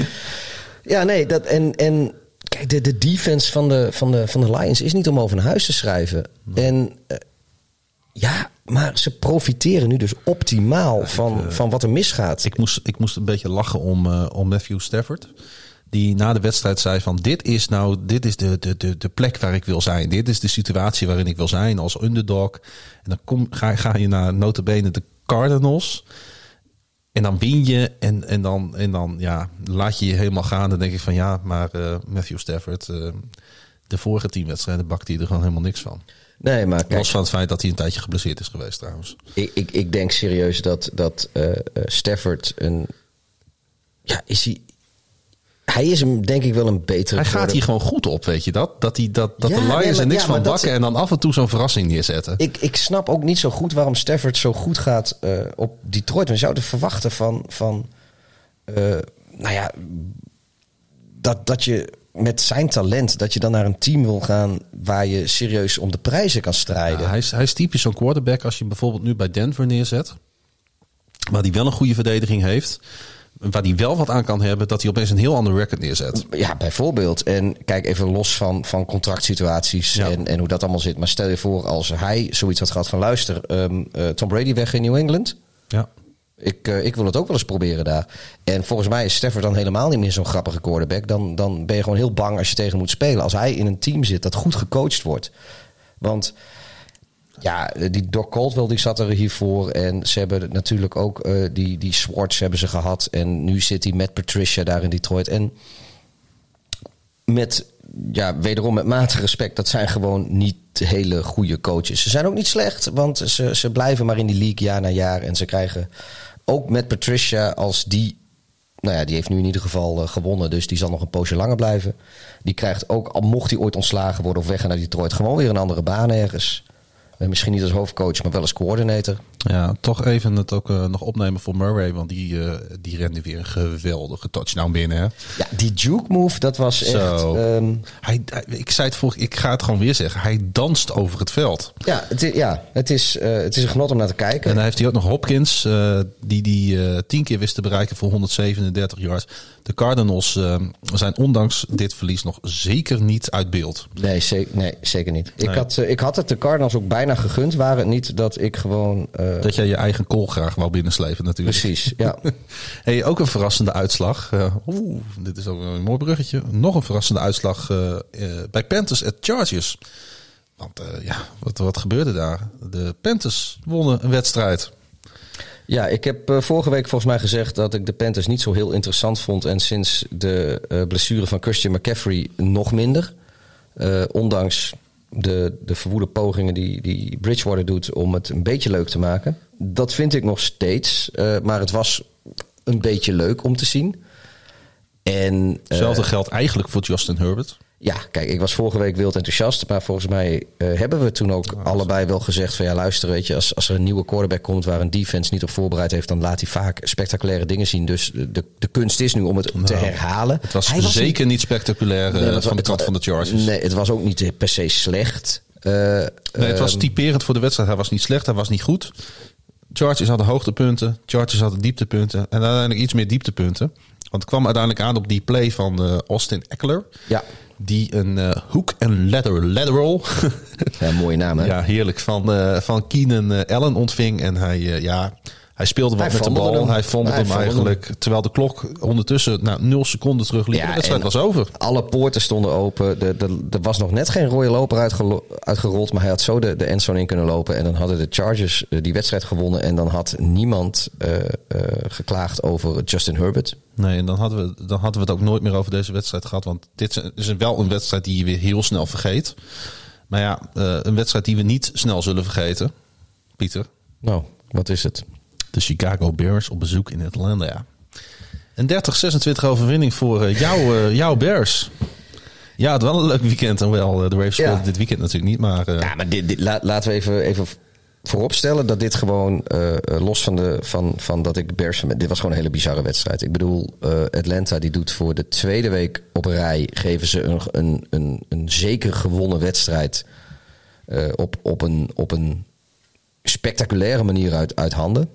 ja, nee, dat, en, en kijk, de, de defense van de, van, de, van de Lions is niet om over naar huis te schrijven. En ja, Maar ze profiteren nu dus optimaal van, van wat er misgaat. Ik moest, ik moest een beetje lachen om, uh, om Matthew Stafford. Die na de wedstrijd zei van dit is nou dit is de, de, de, de plek waar ik wil zijn. Dit is de situatie waarin ik wil zijn als underdog. En dan kom, ga, ga je naar notabene de Cardinals. En dan win je en, en, dan, en dan ja, laat je je helemaal gaan. Dan denk ik van ja, maar uh, Matthew Stafford, uh, de vorige teamwedstrijden bakte hij er gewoon helemaal niks van. Nee, maar kijk, Los van het feit dat hij een tijdje geblesseerd is geweest trouwens. Ik, ik, ik denk serieus dat, dat uh, Stafford een... Ja, is hij... Hij is hem denk ik wel een betere. Hij gaat hier gewoon goed op, weet je dat? Dat, hij, dat, dat ja, de Lions nee, er niks ja, van bakken en dan af en toe zo'n verrassing neerzetten. Ik, ik snap ook niet zo goed waarom Stafford zo goed gaat uh, op Detroit. We zouden verwachten van, van uh, nou ja, dat, dat je met zijn talent, dat je dan naar een team wil gaan waar je serieus om de prijzen kan strijden. Ja, hij, is, hij is typisch zo'n quarterback als je bijvoorbeeld nu bij Denver neerzet. Maar die wel een goede verdediging heeft waar hij wel wat aan kan hebben, dat hij opeens een heel ander record neerzet. Ja, bijvoorbeeld. En kijk even los van, van contractsituaties ja. en, en hoe dat allemaal zit. Maar stel je voor als hij zoiets had gehad van luister, um, uh, Tom Brady weg in New England. Ja. Ik, uh, ik wil het ook wel eens proberen daar. En volgens mij is Stafford dan helemaal niet meer zo'n grappige quarterback. Dan, dan ben je gewoon heel bang als je tegen moet spelen. Als hij in een team zit dat goed gecoacht wordt. Want ja, die Doc Caldwell die zat er hiervoor. En ze hebben natuurlijk ook uh, die, die Swartz hebben ze gehad. En nu zit hij met Patricia daar in Detroit. En met, ja, wederom met mate respect, dat zijn gewoon niet hele goede coaches. Ze zijn ook niet slecht, want ze, ze blijven maar in die league jaar na jaar. En ze krijgen ook met Patricia als die nou ja, die heeft nu in ieder geval uh, gewonnen. Dus die zal nog een poosje langer blijven. Die krijgt ook, al mocht hij ooit ontslagen worden of weggaan naar Detroit, gewoon weer een andere baan ergens. Uh, misschien niet als hoofdcoach, maar wel als coördinator. Ja, toch even het ook uh, nog opnemen voor Murray. Want die, uh, die rende weer een geweldige touchdown binnen. Hè? Ja, die juke move, dat was echt... Um... Hij, hij, ik zei het voor, ik ga het gewoon weer zeggen. Hij danst over het veld. Ja, het, is, ja, het, is, uh, het is een genot om naar te kijken. En dan heeft hij ook nog Hopkins, die die tien keer wist te bereiken voor 137 yards. De Cardinals zijn ondanks dit verlies nog zeker niet uit beeld. Nee, ze nee zeker niet. Nee. Ik, had, ik had het de Cardinals ook bijna gegund. Waren het niet dat ik gewoon... dat jij je eigen kool graag wou binnenslepen natuurlijk. Precies, ja. hey, ook een verrassende uitslag. Uh, Oeh, dit is ook een mooi bruggetje. Nog een verrassende uitslag uh, bij Panthers at Chargers. Want ja, wat, wat gebeurde daar? De Panthers wonnen een wedstrijd. Ja, ik heb uh, vorige week volgens mij gezegd dat ik de Panthers niet zo heel interessant vond. En sinds de uh, blessure van Christian McCaffrey nog minder. Uh, ondanks de, de verwoede pogingen die, die Bridgewater doet om het een beetje leuk te maken. Dat vind ik nog steeds. Uh, maar het was een beetje leuk om te zien. En, Hetzelfde uh, geldt eigenlijk voor Justin Herbert. Ja, kijk, ik was vorige week wild enthousiast. Maar volgens mij uh, hebben we toen ook oh, allebei wel gezegd van ja, luister, weet je, als, als er een nieuwe quarterback komt waar een defense niet op voorbereid heeft, dan laat hij vaak spectaculaire dingen zien. Dus de, de kunst is nu om het nou, te herhalen. Het was, was zeker niet, niet spectaculair nee, van het, de kant van de Chargers. Nee, het was ook niet per se slecht. Uh, nee, het was typerend voor de wedstrijd. Hij was niet slecht, hij was niet goed. Chargers hadden hoogtepunten, Chargers hadden dieptepunten en uiteindelijk iets meer dieptepunten. Want het kwam uiteindelijk aan op die play van Austin Eckler. Ja. Die een uh, hook en ladder lateral. ja, mooie naam hè? Ja, heerlijk. Van, uh, van Keenan Allen ontving. En hij, ja, hij speelde wat hij met de bal. Hem. Hij vond hem eigenlijk. Hem. Terwijl de klok ondertussen nou, 0 seconden terugliep. Ja, de wedstrijd was over. Alle poorten stonden open. Er was nog net geen rode loper uitgerold. Maar hij had zo de, de endzone in kunnen lopen. En dan hadden de Chargers uh, die wedstrijd gewonnen. En dan had niemand uh, uh, geklaagd over Justin Herbert. Nee, en dan hadden, we, dan hadden we het ook nooit meer over deze wedstrijd gehad. Want dit is wel een wedstrijd die je weer heel snel vergeet. Maar ja, een wedstrijd die we niet snel zullen vergeten. Pieter. Nou, wat is het? De Chicago Bears op bezoek in Atlanta. Een 30-26 overwinning voor uh, jou, uh, jouw Bears. Ja, het was wel een leuk weekend. En wel, uh, de Ravens speelden ja. dit weekend natuurlijk niet. Maar, ja, maar dit, dit, laat, laten we even, even vooropstellen dat dit gewoon, los van, de, van, van dat ik Bears... Dit was gewoon een hele bizarre wedstrijd. Ik bedoel, Atlanta die doet voor de tweede week op rij... geven ze een, een, een, een zeker gewonnen wedstrijd op, op, een, op een spectaculaire manier uit, uit handen.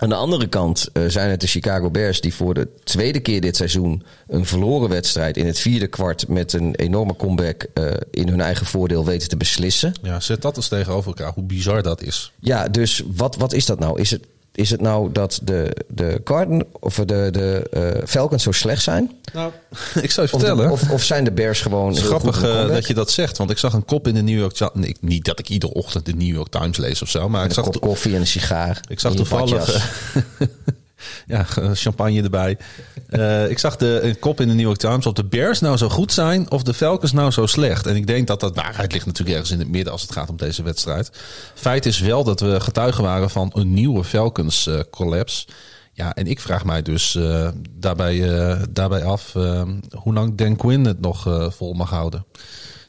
Aan de andere kant uh, zijn het de Chicago Bears die voor de tweede keer dit seizoen een verloren wedstrijd in het vierde kwart met een enorme comeback uh, in hun eigen voordeel weten te beslissen. Ja, zet dat eens tegenover elkaar, hoe bizar dat is. Ja, dus wat, wat is dat nou? Is het, is het nou dat de, de, Cardin, of de, de uh, Falcons zo slecht zijn? Nou, ik zou je vertellen. Of, of, zijn de Bears gewoon. Het is grappig uh, dat je dat zegt. Want ik zag een kop in de New York Times. Nee, niet dat ik iedere ochtend de New York Times lees of zo. Maar ik zag kop koffie en een sigaar. Ik zag toevallig. ja, champagne erbij. Uh, ik zag de, een kop in de New York Times of de Bears nou zo goed zijn of de Falcons nou zo slecht. En ik denk dat dat waarheid ligt natuurlijk ergens in het midden als het gaat om deze wedstrijd. Feit is wel dat we getuigen waren van een nieuwe Falcons uh, collapse. Ja, en ik vraag mij dus uh, daarbij, daarbij af hoe lang Dan Quinn het nog vol mag houden.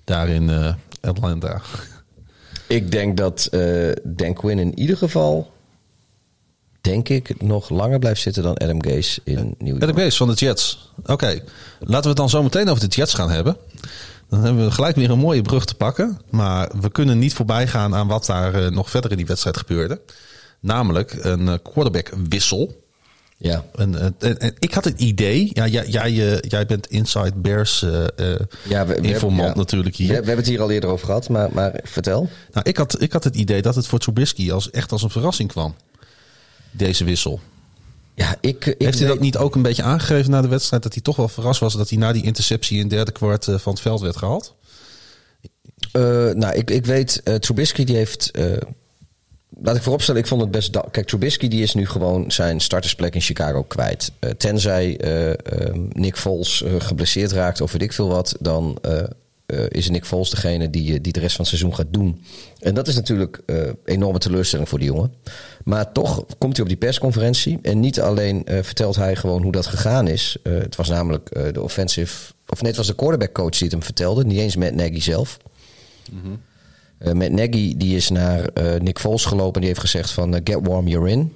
Daar in Atlanta. Ik denk dat Dan Quinn in ieder geval denk ik, nog langer blijft zitten dan Adam Gase in New York. Adam Gase van de Jets. Oké, laten we het dan zo meteen over de Jets gaan hebben. Dan hebben we gelijk weer een mooie brug te pakken. Maar we kunnen niet voorbij gaan aan wat daar uh, nog verder in die wedstrijd gebeurde. Namelijk een uh, quarterback-wissel. Ja. En, en, en, ik had het idee, ja, jij, jij, jij bent Inside Bears uh, ja, we, informant ja. natuurlijk hier. We, we, hebben het hier al eerder over gehad, maar, maar vertel. Nou, ik had, ik had het idee dat het voor Trubisky als, echt als een verrassing kwam deze wissel? Ja, ik, ik Heeft hij dat niet ook een beetje aangegeven na de wedstrijd? Dat hij toch wel verrast was dat hij na die interceptie in het derde kwart eh, van het veld werd gehaald? Uh, nou, ik, ik weet, uh, Trubisky die heeft... Uh, laat ik vooropstellen, ik vond het best... Kijk, Trubisky die is nu gewoon zijn startersplek in Chicago kwijt. tenzij Nick Foles geblesseerd raakt of weet ik veel wat... dan uh, is Nick Foles degene die, eh, die de rest van het seizoen gaat doen. En dat is natuurlijk uh, enorme teleurstelling voor die jongen. Maar toch komt hij op die persconferentie. En niet alleen uh, vertelt hij gewoon hoe dat gegaan is. het was namelijk de offensive... Of nee, het was de quarterback coach die het hem vertelde. Niet eens met Nagy zelf. Mm -hmm. met Nagy die is naar Nick Foles gelopen. En die heeft gezegd van get warm, you're in.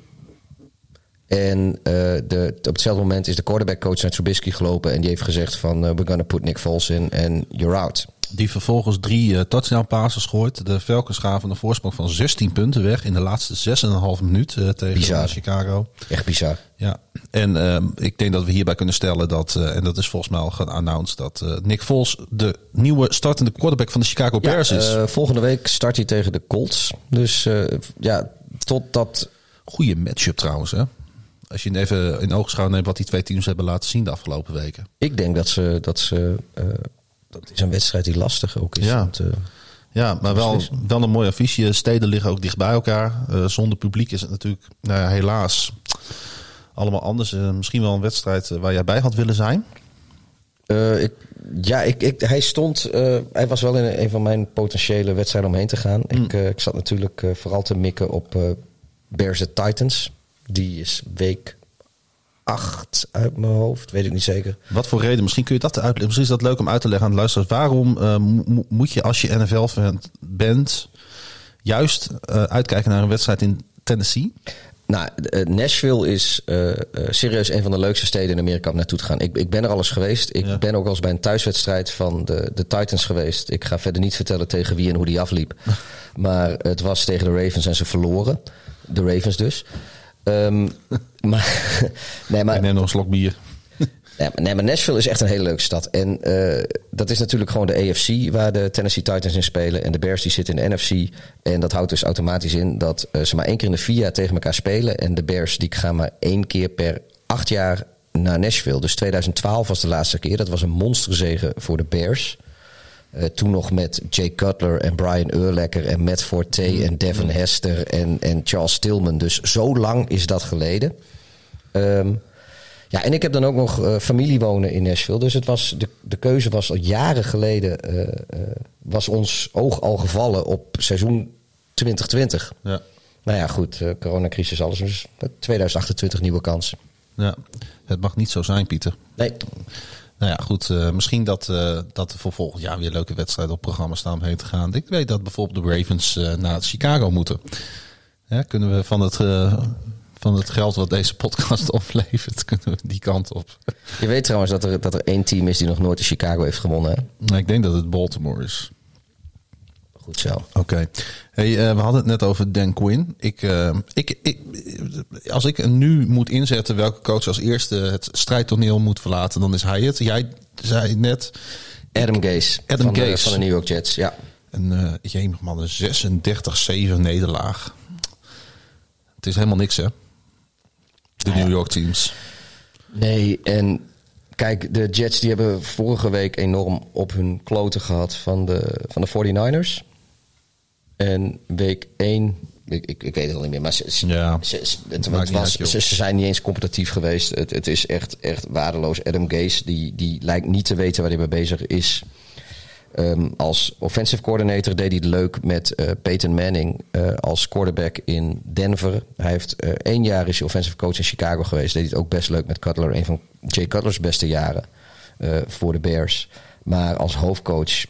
En de, op hetzelfde moment is de quarterback coach naar Trubisky gelopen. En die heeft gezegd van we're gonna put Nick Foles in and you're out. Die vervolgens drie uh, touchdown passes gooit. De Falcons gaven een voorsprong van 16 punten weg in de laatste 6,5 minuut uh, tegen bizar. Chicago. Echt bizar. Ja, en uh, ik denk dat we hierbij kunnen stellen dat, en dat is volgens mij al geannounced, dat Nick Foles de nieuwe startende quarterback van de Chicago Bears ja, is. volgende week start hij tegen de Colts. Dus ja, tot dat... Goede matchup trouwens, hè? Als je even in oogschouw neemt wat die twee teams hebben laten zien de afgelopen weken. Ik denk dat ze, dat ze dat is een wedstrijd die lastig ook is. Ja, ja maar wel, wel een mooi affiche. Steden liggen ook dicht bij elkaar. Uh, zonder publiek is het natuurlijk nou ja, helaas allemaal anders. Uh, misschien wel een wedstrijd waar jij bij had willen zijn. Uh, ik, ja, ik, ik, hij stond. hij was wel in een van mijn potentiële wedstrijden omheen te gaan. Mm. Ik, ik zat natuurlijk vooral te mikken op Bears Titans. Die is week 8 uit mijn hoofd, weet ik niet zeker. Wat voor reden? Misschien kun je dat uitleggen. Misschien is dat leuk om uit te leggen aan de luisteraars. Waarom uh, moet je als je NFL-fan bent juist uh, uitkijken naar een wedstrijd in Tennessee? Nou, uh, Nashville is serieus een van de leukste steden in Amerika om naartoe te gaan. Ik, ik ben er alles geweest. Ik ja. ben ook al eens bij een thuiswedstrijd van de, de Titans geweest. Ik ga verder niet vertellen tegen wie en hoe die afliep. maar het was tegen de Ravens en ze verloren. De Ravens dus. Um, maar, nee, maar, ik neem nog een slok bier. Nee maar, nee, maar Nashville is echt een hele leuke stad. En uh, dat is natuurlijk gewoon de AFC waar de Tennessee Titans in spelen. En de Bears die zitten in de NFC. En dat houdt dus automatisch in dat uh, ze maar één keer in de vier jaar tegen elkaar spelen. En de Bears die gaan maar één keer per acht jaar naar Nashville. Dus 2012 was de laatste keer. Dat was een monsterzege voor de Bears. Uh, toen nog met Jay Cutler en Brian Urlacher en Matt Forte en Devin Hester en, en Charles Stillman. Dus zo lang is dat geleden. Um, ja, en ik heb dan ook nog uh, familie wonen in Nashville. Dus het was, de, de keuze was al jaren geleden, uh, was ons oog al gevallen op seizoen 2020. Ja. Nou ja, goed, coronacrisis, alles. Dus 2028 nieuwe kansen. Ja, het mag niet zo zijn, Pieter. Nee. Nou ja, goed. Uh, misschien dat, uh, dat er voor volgend jaar weer leuke wedstrijden op programma staan om heen te gaan. Ik weet dat bijvoorbeeld de Ravens uh, naar Chicago moeten. Ja, kunnen we van het, van het geld wat deze podcast oplevert, kunnen we die kant op. Je weet trouwens dat er, dat er één team is die nog nooit in Chicago heeft gewonnen. Hè? Nou, ik denk dat het Baltimore is. Goed zo. Oké. Okay. Hey, we hadden het net over Dan Quinn. Ik, ik, ik, als ik nu moet inzetten welke coach als eerste het strijdtoneel moet verlaten, dan is hij het. Jij zei net. Adam Gase. Adam van, Gase. De, van de New York Jets, ja. Een, uh, jemig man, een 36-7 nederlaag. Het is helemaal niks, hè? De New York teams. Nee, en kijk, de Jets die hebben vorige week enorm op hun kloten gehad van de, van de 49ers. En week 1, ik, ik, ik weet het al niet meer, maar ze, ja, ze, het, het was, uit, ze, zijn niet eens competitief geweest. Het, het is echt, echt waardeloos. Adam Gase, die, die lijkt niet te weten waar hij mee bezig is. Um, als offensive coordinator deed hij het leuk met uh, Peyton Manning uh, als quarterback in Denver. Hij heeft uh, één jaar is hij offensive coach in Chicago geweest. Deed hij het ook best leuk met Cutler. Een van Jay Cutler's beste jaren voor de Bears. Maar als hoofdcoach,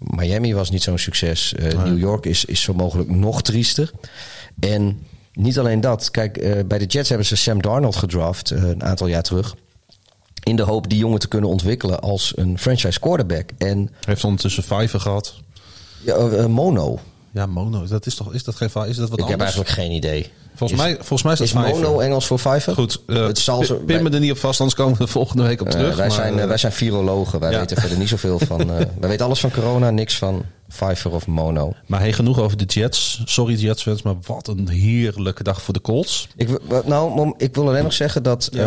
Miami was niet zo'n succes. Nee. New York is, is zo mogelijk nog triester. En niet alleen dat. Kijk, bij de Jets hebben ze Sam Darnold gedraft een aantal jaar terug in de hoop die jongen te kunnen ontwikkelen als een franchise quarterback. En heeft ondertussen vijver gehad. Ja, mono. Ja, mono. Dat is toch is dat geen Is dat wat Ik anders? heb eigenlijk geen idee. Volgens, is, mij, volgens mij is dat is mono Engels voor vijver? Goed, uh, het zal pin me er niet op vast, anders komen we de volgende week op terug. Uh, wij, maar, zijn, wij zijn virologen. Wij ja. weten verder niet zoveel van... wij weten alles van corona, niks van vijver of mono. Maar hey, genoeg over de Jets. Sorry Jets fans, maar wat een heerlijke dag voor de Colts. Ik, nou, ik wil alleen nog zeggen dat ja.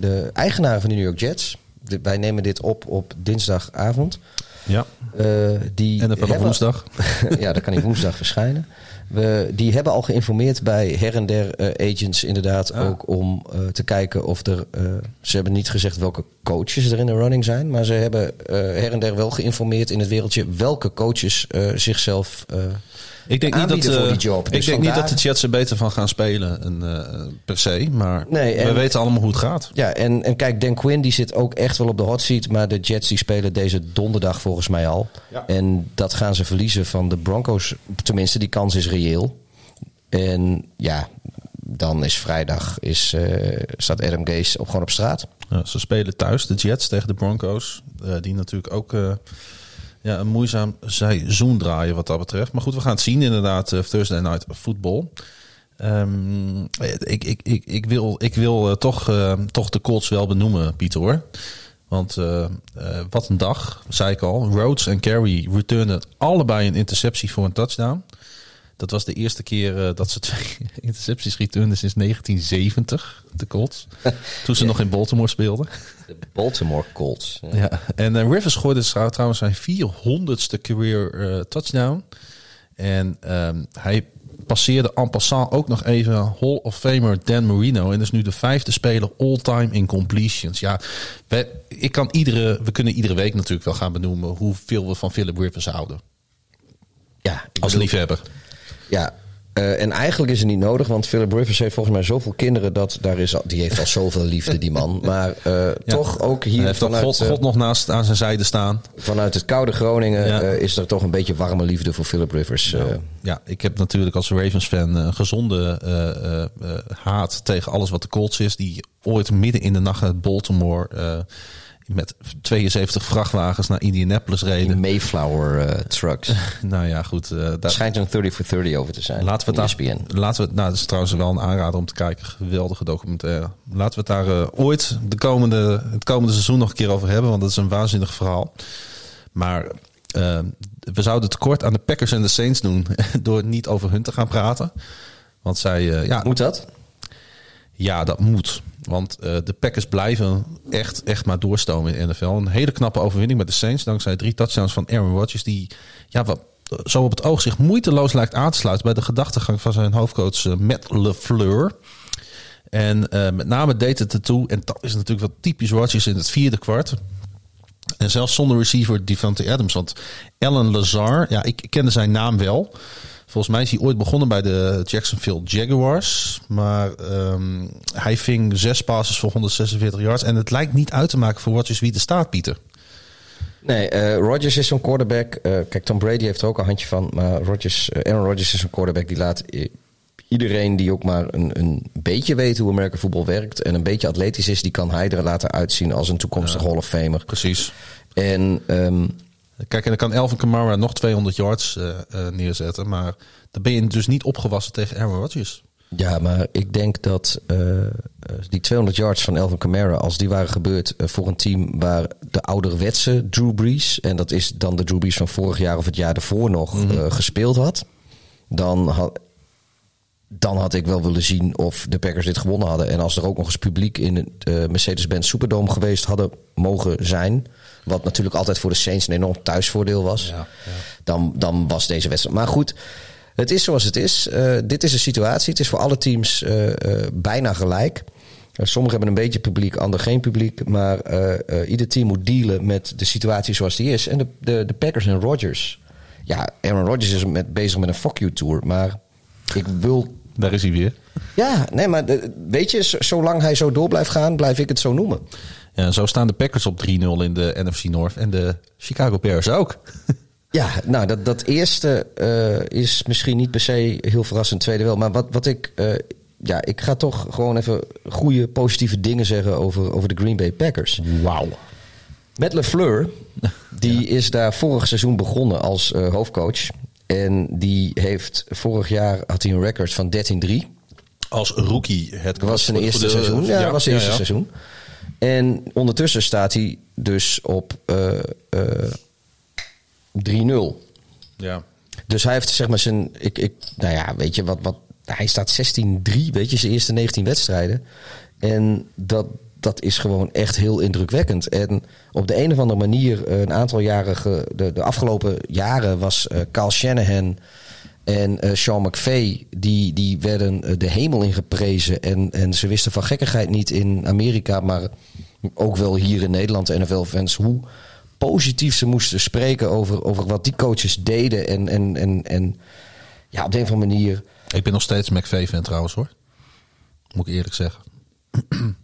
de eigenaren van de New York Jets... Wij nemen dit op op dinsdagavond. Ja. Uh, die en dan hebben, woensdag. ja, dan kan hij woensdag verschijnen. We, die hebben al geïnformeerd bij her en der uh, agents inderdaad Ah. ook om uh, te kijken of er... ze hebben niet gezegd welke coaches er in de running zijn. Maar ze hebben her en der wel geïnformeerd in het wereldje welke coaches zichzelf ik denk niet dat, voor die job. Ik Dus denk vandaar... niet dat de Jets er beter van gaan spelen en, uh, per se. Maar nee, en, we weten allemaal hoe het gaat. Ja, en, en kijk, Dan Quinn die zit ook echt wel op de hot seat. Maar de Jets die spelen deze donderdag volgens mij al. Ja. En dat gaan ze verliezen van de Broncos. Tenminste, die kans is reëel. En ja, dan is vrijdag is, uh, staat Adam Gase op, gewoon op straat. Ja, ze spelen thuis, de Jets tegen de Broncos. Uh, die natuurlijk ook... Ja, een moeizaam seizoen draaien wat dat betreft. Maar goed, we gaan het zien inderdaad. Uh, Thursday Night Football. Um, ik, ik, ik, ik wil, ik wil uh, toch, uh, toch de Colts wel benoemen, Pieter hoor. Want uh, wat een dag, zei ik al. Rhodes en Carey returnen allebei een interceptie voor een touchdown. Dat was de eerste keer dat ze twee intercepties returnden sinds 1970, de Colts. Toen ze ja. nog in Baltimore speelden. De Baltimore Colts. Ja, ja. en uh, Rivers gooide trouwens zijn 400ste career uh, touchdown. En um, hij passeerde en passant ook nog even Hall of Famer Dan Marino. En is nu de vijfde speler all-time in completions. Ja, wij, ik kan iedere, we kunnen iedere week natuurlijk wel gaan benoemen hoeveel we van Philip Rivers houden. Ja, als liefhebber. Ja, uh, en eigenlijk is het niet nodig, want Philip Rivers heeft volgens mij zoveel kinderen dat daar is, die heeft al zoveel liefde, die man. Maar uh, ja. toch ook hier Hij heeft vanuit, God, God nog naast aan zijn zijde staan. Vanuit het koude Groningen ja. uh, is er toch een beetje warme liefde voor Philip Rivers. Ja, ja ik heb natuurlijk als Ravens-fan een gezonde haat tegen alles wat de Colts is. Die ooit midden in de nacht uit Baltimore met 72 vrachtwagens naar Indianapolis reden. Die Mayflower uh, trucks. nou ja, goed. Uh, daar schijnt een 30 for 30 over te zijn. Laten we het daar, laten we het, nou, dat is trouwens wel een aanrader om te kijken. Geweldige documentaire. Laten we het daar uh, ooit de komende, het komende seizoen nog een keer over hebben, want dat is een waanzinnig verhaal. Maar we zouden het kort aan de Packers en de Saints doen door niet over hun te gaan praten. Want zij, ja. Moet dat? Ja, dat moet. Want uh, de Packers blijven echt, echt maar doorstomen in de NFL. Een hele knappe overwinning met de Saints. Dankzij drie touchdowns van Aaron Rodgers. Die ja, wat, zo op het oog zich moeiteloos lijkt aan te sluiten bij de gedachtegang van zijn hoofdcoach uh, Matt LeFleur. En uh, met name deed het ertoe. En dat is natuurlijk wat typisch Rodgers in het vierde kwart. En zelfs zonder receiver Devante Adams. Want Alan Lazar, ja, ik kende zijn naam wel. Volgens mij is hij ooit begonnen bij de Jacksonville Jaguars. Maar um, hij ving zes passes voor 146 yards. En het lijkt niet uit te maken voor Rodgers wie er staat, Pieter. Nee, uh, Rodgers is zo'n quarterback. Uh, kijk, Tom Brady heeft er ook een handje van. Maar Rodgers, uh, Aaron Rodgers is een quarterback die laat iedereen die ook maar een, een beetje weet hoe Amerika voetbal werkt. En een beetje atletisch is, die kan hij er laten uitzien als een toekomstige ja, Hall of Famer. Precies. En... Um, Kijk, en dan kan Elvin Kamara nog 200 yards uh, uh, neerzetten. Maar dan ben je dus niet opgewassen tegen Aaron Rodgers. Ja, maar ik denk dat uh, die 200 yards van Elvin Kamara, als die waren gebeurd voor een team waar de ouderwetse Drew Brees, en dat is dan de Drew Brees van vorig jaar of het jaar ervoor nog, mm -hmm. gespeeld had, dan had, dan had ik wel willen zien of de Packers dit gewonnen hadden. En als er ook nog eens publiek in het Mercedes-Benz Superdome geweest hadden mogen zijn, wat natuurlijk altijd voor de Saints een enorm thuisvoordeel was, ja, ja. Dan, dan was deze wedstrijd. Maar goed. Het is zoals het is. Uh, dit is een situatie. Het is voor alle teams uh, uh, bijna gelijk. sommigen hebben een beetje publiek, anderen geen publiek. Maar ieder team moet dealen met de situatie zoals die is. En de, de, de Packers en Rodgers. Ja, Aaron Rodgers is met, bezig met een fuck you tour. Maar ik wil... Daar is hij weer. Ja, nee, maar weet je, zolang hij zo door blijft gaan, blijf ik het zo noemen. Ja, zo staan de Packers op 3-0 in de NFC North. En de Chicago Bears ook. Ja, nou, dat, dat eerste uh, is misschien niet per se heel verrassend, tweede wel. Maar wat, wat ik. Uh, ja, ik ga toch gewoon even goede, positieve dingen zeggen over, over de Green Bay Packers. Wauw. Met LeFleur, die ja. is daar vorig seizoen begonnen als uh, hoofdcoach. En die heeft vorig jaar had hij een record van 13-3. Als rookie. Het was zijn eerste de, seizoen. Ja, ja was zijn eerste seizoen. En ondertussen staat hij dus op 3-0. Ja. Dus hij heeft zeg maar zijn. Ik, ik, nou ja, weet je wat. wat hij staat 16-3, weet je, zijn eerste 19 wedstrijden. En dat, dat is gewoon echt heel indrukwekkend. En op de een of andere manier, eh, een aantal jaren, ge, de, de afgelopen jaren was uh, Carl Shanahan en uh, Sean McVay, die, die werden de hemel ingeprezen. En, en ze wisten van gekkigheid niet in Amerika, maar ook wel hier in Nederland, de NFL-fans, hoe positief ze moesten spreken over, over wat die coaches deden. En, en, en, en ja, op de een of andere manier. Ik ben nog steeds McVay-fan trouwens hoor. Moet ik eerlijk zeggen.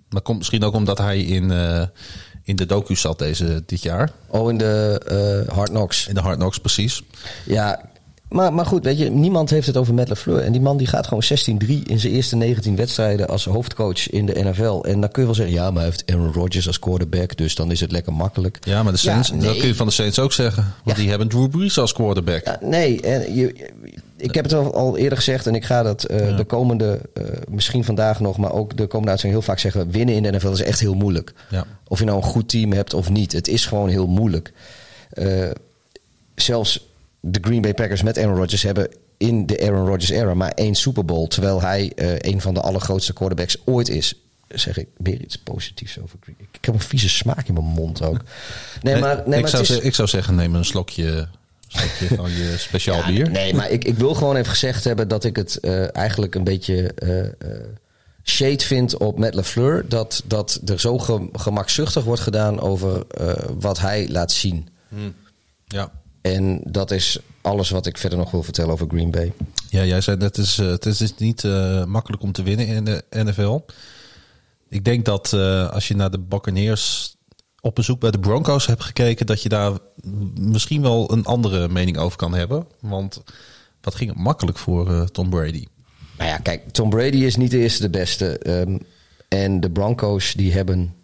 Maar komt misschien ook omdat hij in, uh, in de docu zat deze, dit jaar. Oh, in de uh, Hard Knocks. In de Hard Knocks, precies. Ja, maar, maar goed, weet je, niemand heeft het over Matt LeFleur. En die man die gaat gewoon 16-3 in zijn eerste 19 wedstrijden als hoofdcoach in de NFL. En dan kun je wel zeggen, ja, maar hij heeft Aaron Rodgers als quarterback, dus dan is het lekker makkelijk. Ja, maar de Saints, ja, nee. dat kun je van de Saints ook zeggen. Want ja. die hebben Drew Brees als quarterback. Ja, nee, en je, ik heb het al, al, eerder gezegd en ik ga dat uh, de komende, uh, misschien vandaag nog, maar ook de komende uitzending heel vaak zeggen, winnen in de NFL is echt heel moeilijk. Of je nou een goed team hebt of niet, het is gewoon heel moeilijk. Uh, zelfs de Green Bay Packers met Aaron Rodgers hebben in de Aaron Rodgers era maar één Super Bowl. Terwijl hij een van de allergrootste quarterbacks ooit is. Zeg ik weer iets positiefs over Green Ik heb een vieze smaak in mijn mond ook. Nee, maar, nee, ik, maar zou is... ik zou zeggen, neem een slokje, je speciaal ja, bier. Nee, maar ik, ik wil gewoon even gezegd hebben dat ik het uh, eigenlijk een beetje uh, uh, shade vind op Matt LeFleur. Dat, dat er zo ge, gemakzuchtig wordt gedaan over wat hij laat zien. Hmm. Ja. En dat is alles wat ik verder nog wil vertellen over Green Bay. Ja, jij zei net, het is, het is niet uh, makkelijk om te winnen in de NFL. Ik denk dat als je naar de Buccaneers op bezoek bij de Broncos hebt gekeken, dat je daar misschien wel een andere mening over kan hebben. Want wat ging het makkelijk voor uh, Tom Brady? Nou ja, kijk, Tom Brady is niet de eerste de beste. Um, en de Broncos die hebben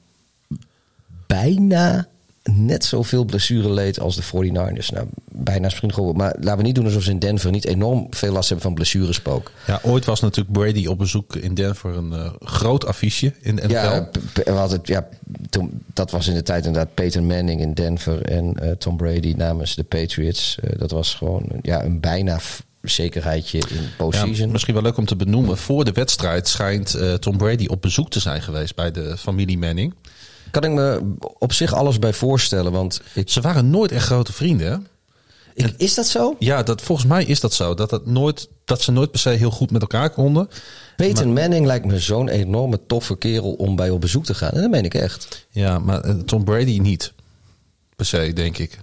bijna net zoveel blessureleed als de 49ers. Nou, bijna misschien gewoon. Maar laten we niet doen alsof ze in Denver niet enorm veel last hebben van blessurespook. Ja, ooit was natuurlijk Brady op bezoek in Denver een uh, groot affiche in de NFL. Ja, we hadden, ja toen, dat was in de tijd inderdaad Peter Manning in Denver en uh, Tom Brady namens de Patriots. Uh, dat was gewoon ja, een bijna zekerheidje in postseason. Ja, misschien wel leuk om te benoemen. Voor de wedstrijd schijnt Tom Brady op bezoek te zijn geweest bij de familie Manning kan ik me op zich alles bij voorstellen. Want ik... Ze waren nooit echt grote vrienden, hè? Ik, is dat zo? Ja, dat, volgens mij is dat zo. Dat, dat, nooit, dat ze nooit per se heel goed met elkaar konden. Peter maar, Manning lijkt me zo'n enorme toffe kerel om bij op bezoek te gaan. En dat meen ik echt. Ja, maar Tom Brady niet. Per se, denk ik.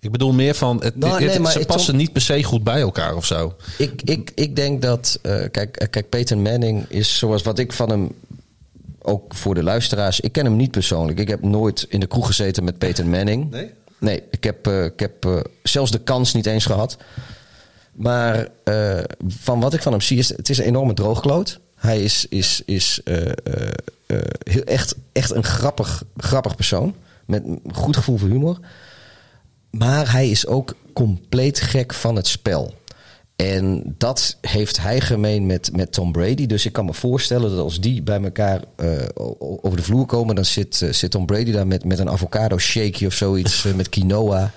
Ik bedoel meer van, het, nou, het, nee, ze passen Tom, niet per se goed bij elkaar of zo. Ik, ik, ik denk dat, uh, kijk, kijk, Peter Manning is zoals wat ik van hem ook voor de luisteraars. Ik ken hem niet persoonlijk. Ik heb nooit in de kroeg gezeten met Peter Manning. Nee? Nee, ik heb, uh, ik heb uh, zelfs de kans niet eens gehad. Maar uh, van wat ik van hem zie, is het is een enorme droogkloot. Hij is, is, is heel, echt, echt een grappig, grappig persoon. Met een goed gevoel voor humor. Maar hij is ook compleet gek van het spel. En dat heeft hij gemeen met, met Tom Brady. Dus ik kan me voorstellen dat als die bij elkaar uh, over de vloer komen, dan zit, uh, zit Tom Brady daar met, met een avocado shake of zoiets, uh, met quinoa.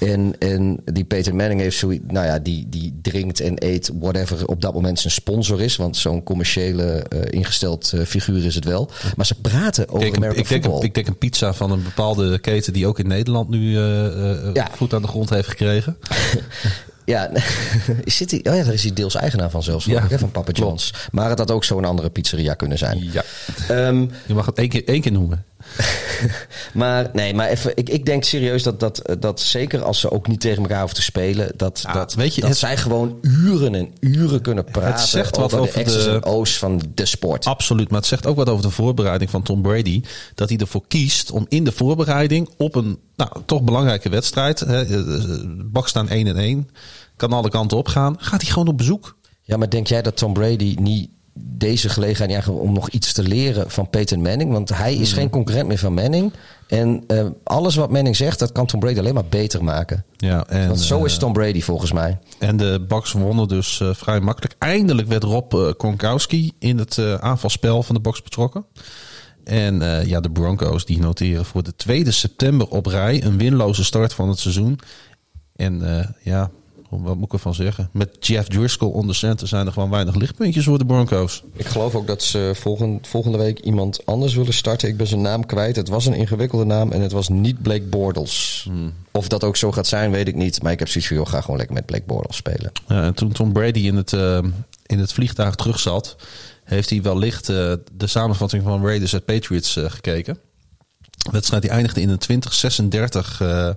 En, en die Peter Manning heeft zoiets, nou ja, die, die drinkt en eet whatever op dat moment zijn sponsor is. Want zo'n commerciële uh, ingesteld uh, figuur is het wel. Maar ze praten over ik American ik denk, football. ik denk een pizza van een bepaalde keten die ook in Nederland nu uh, ja. goed aan de grond heeft gekregen. Ja, zit hij, oh ja, daar is hij deels eigenaar van zelfs, ja. van Papa John's. Maar het had ook zo'n andere pizzeria kunnen zijn. Ja. Um, je mag het één keer, één keer noemen. maar nee, maar even, ik, ik denk serieus dat, dat, dat zeker als ze ook niet tegen elkaar hoeven te spelen, dat, ja, dat, weet je, dat het, zij gewoon uren en uren kunnen praten het zegt wat over, over de, de en O's van de sport. Absoluut, maar het zegt ook wat over de voorbereiding van Tom Brady. Dat hij ervoor kiest om in de voorbereiding op een nou, toch belangrijke wedstrijd, hè, bak staan 1 en 1, kan alle kanten op gaan, gaat hij gewoon op bezoek. Ja, maar denk jij dat Tom Brady niet deze gelegenheid eigenlijk om nog iets te leren van Peyton Manning. Want hij is geen concurrent meer van Manning. En uh, alles wat Manning zegt, dat kan Tom Brady alleen maar beter maken. Ja, en, want zo is Tom Brady volgens mij. En de Bucks wonnen dus uh, vrij makkelijk. Eindelijk werd Rob Gronkowski in het aanvalspel van de Bucks betrokken. En ja, de Broncos die noteren voor de 2 september op rij een winloze start van het seizoen. En ja, wat moet ik ervan zeggen? Met Jeff Driscoll onder center zijn er gewoon weinig lichtpuntjes voor de Broncos. Ik geloof ook dat ze volgend, volgende week iemand anders willen starten. Ik ben zijn naam kwijt. Het was een ingewikkelde naam en het was niet Blake Bortles. Hmm. Of dat ook zo gaat zijn, weet ik niet. Maar ik heb zoiets van, joh, ga gewoon lekker met Blake Bortles spelen. Ja, en toen Tom Brady in het, uh, in het vliegtuig terug zat... heeft hij wellicht uh, de samenvatting van Raiders at Patriots uh, gekeken. De wedstrijd die eindigde in een 20-36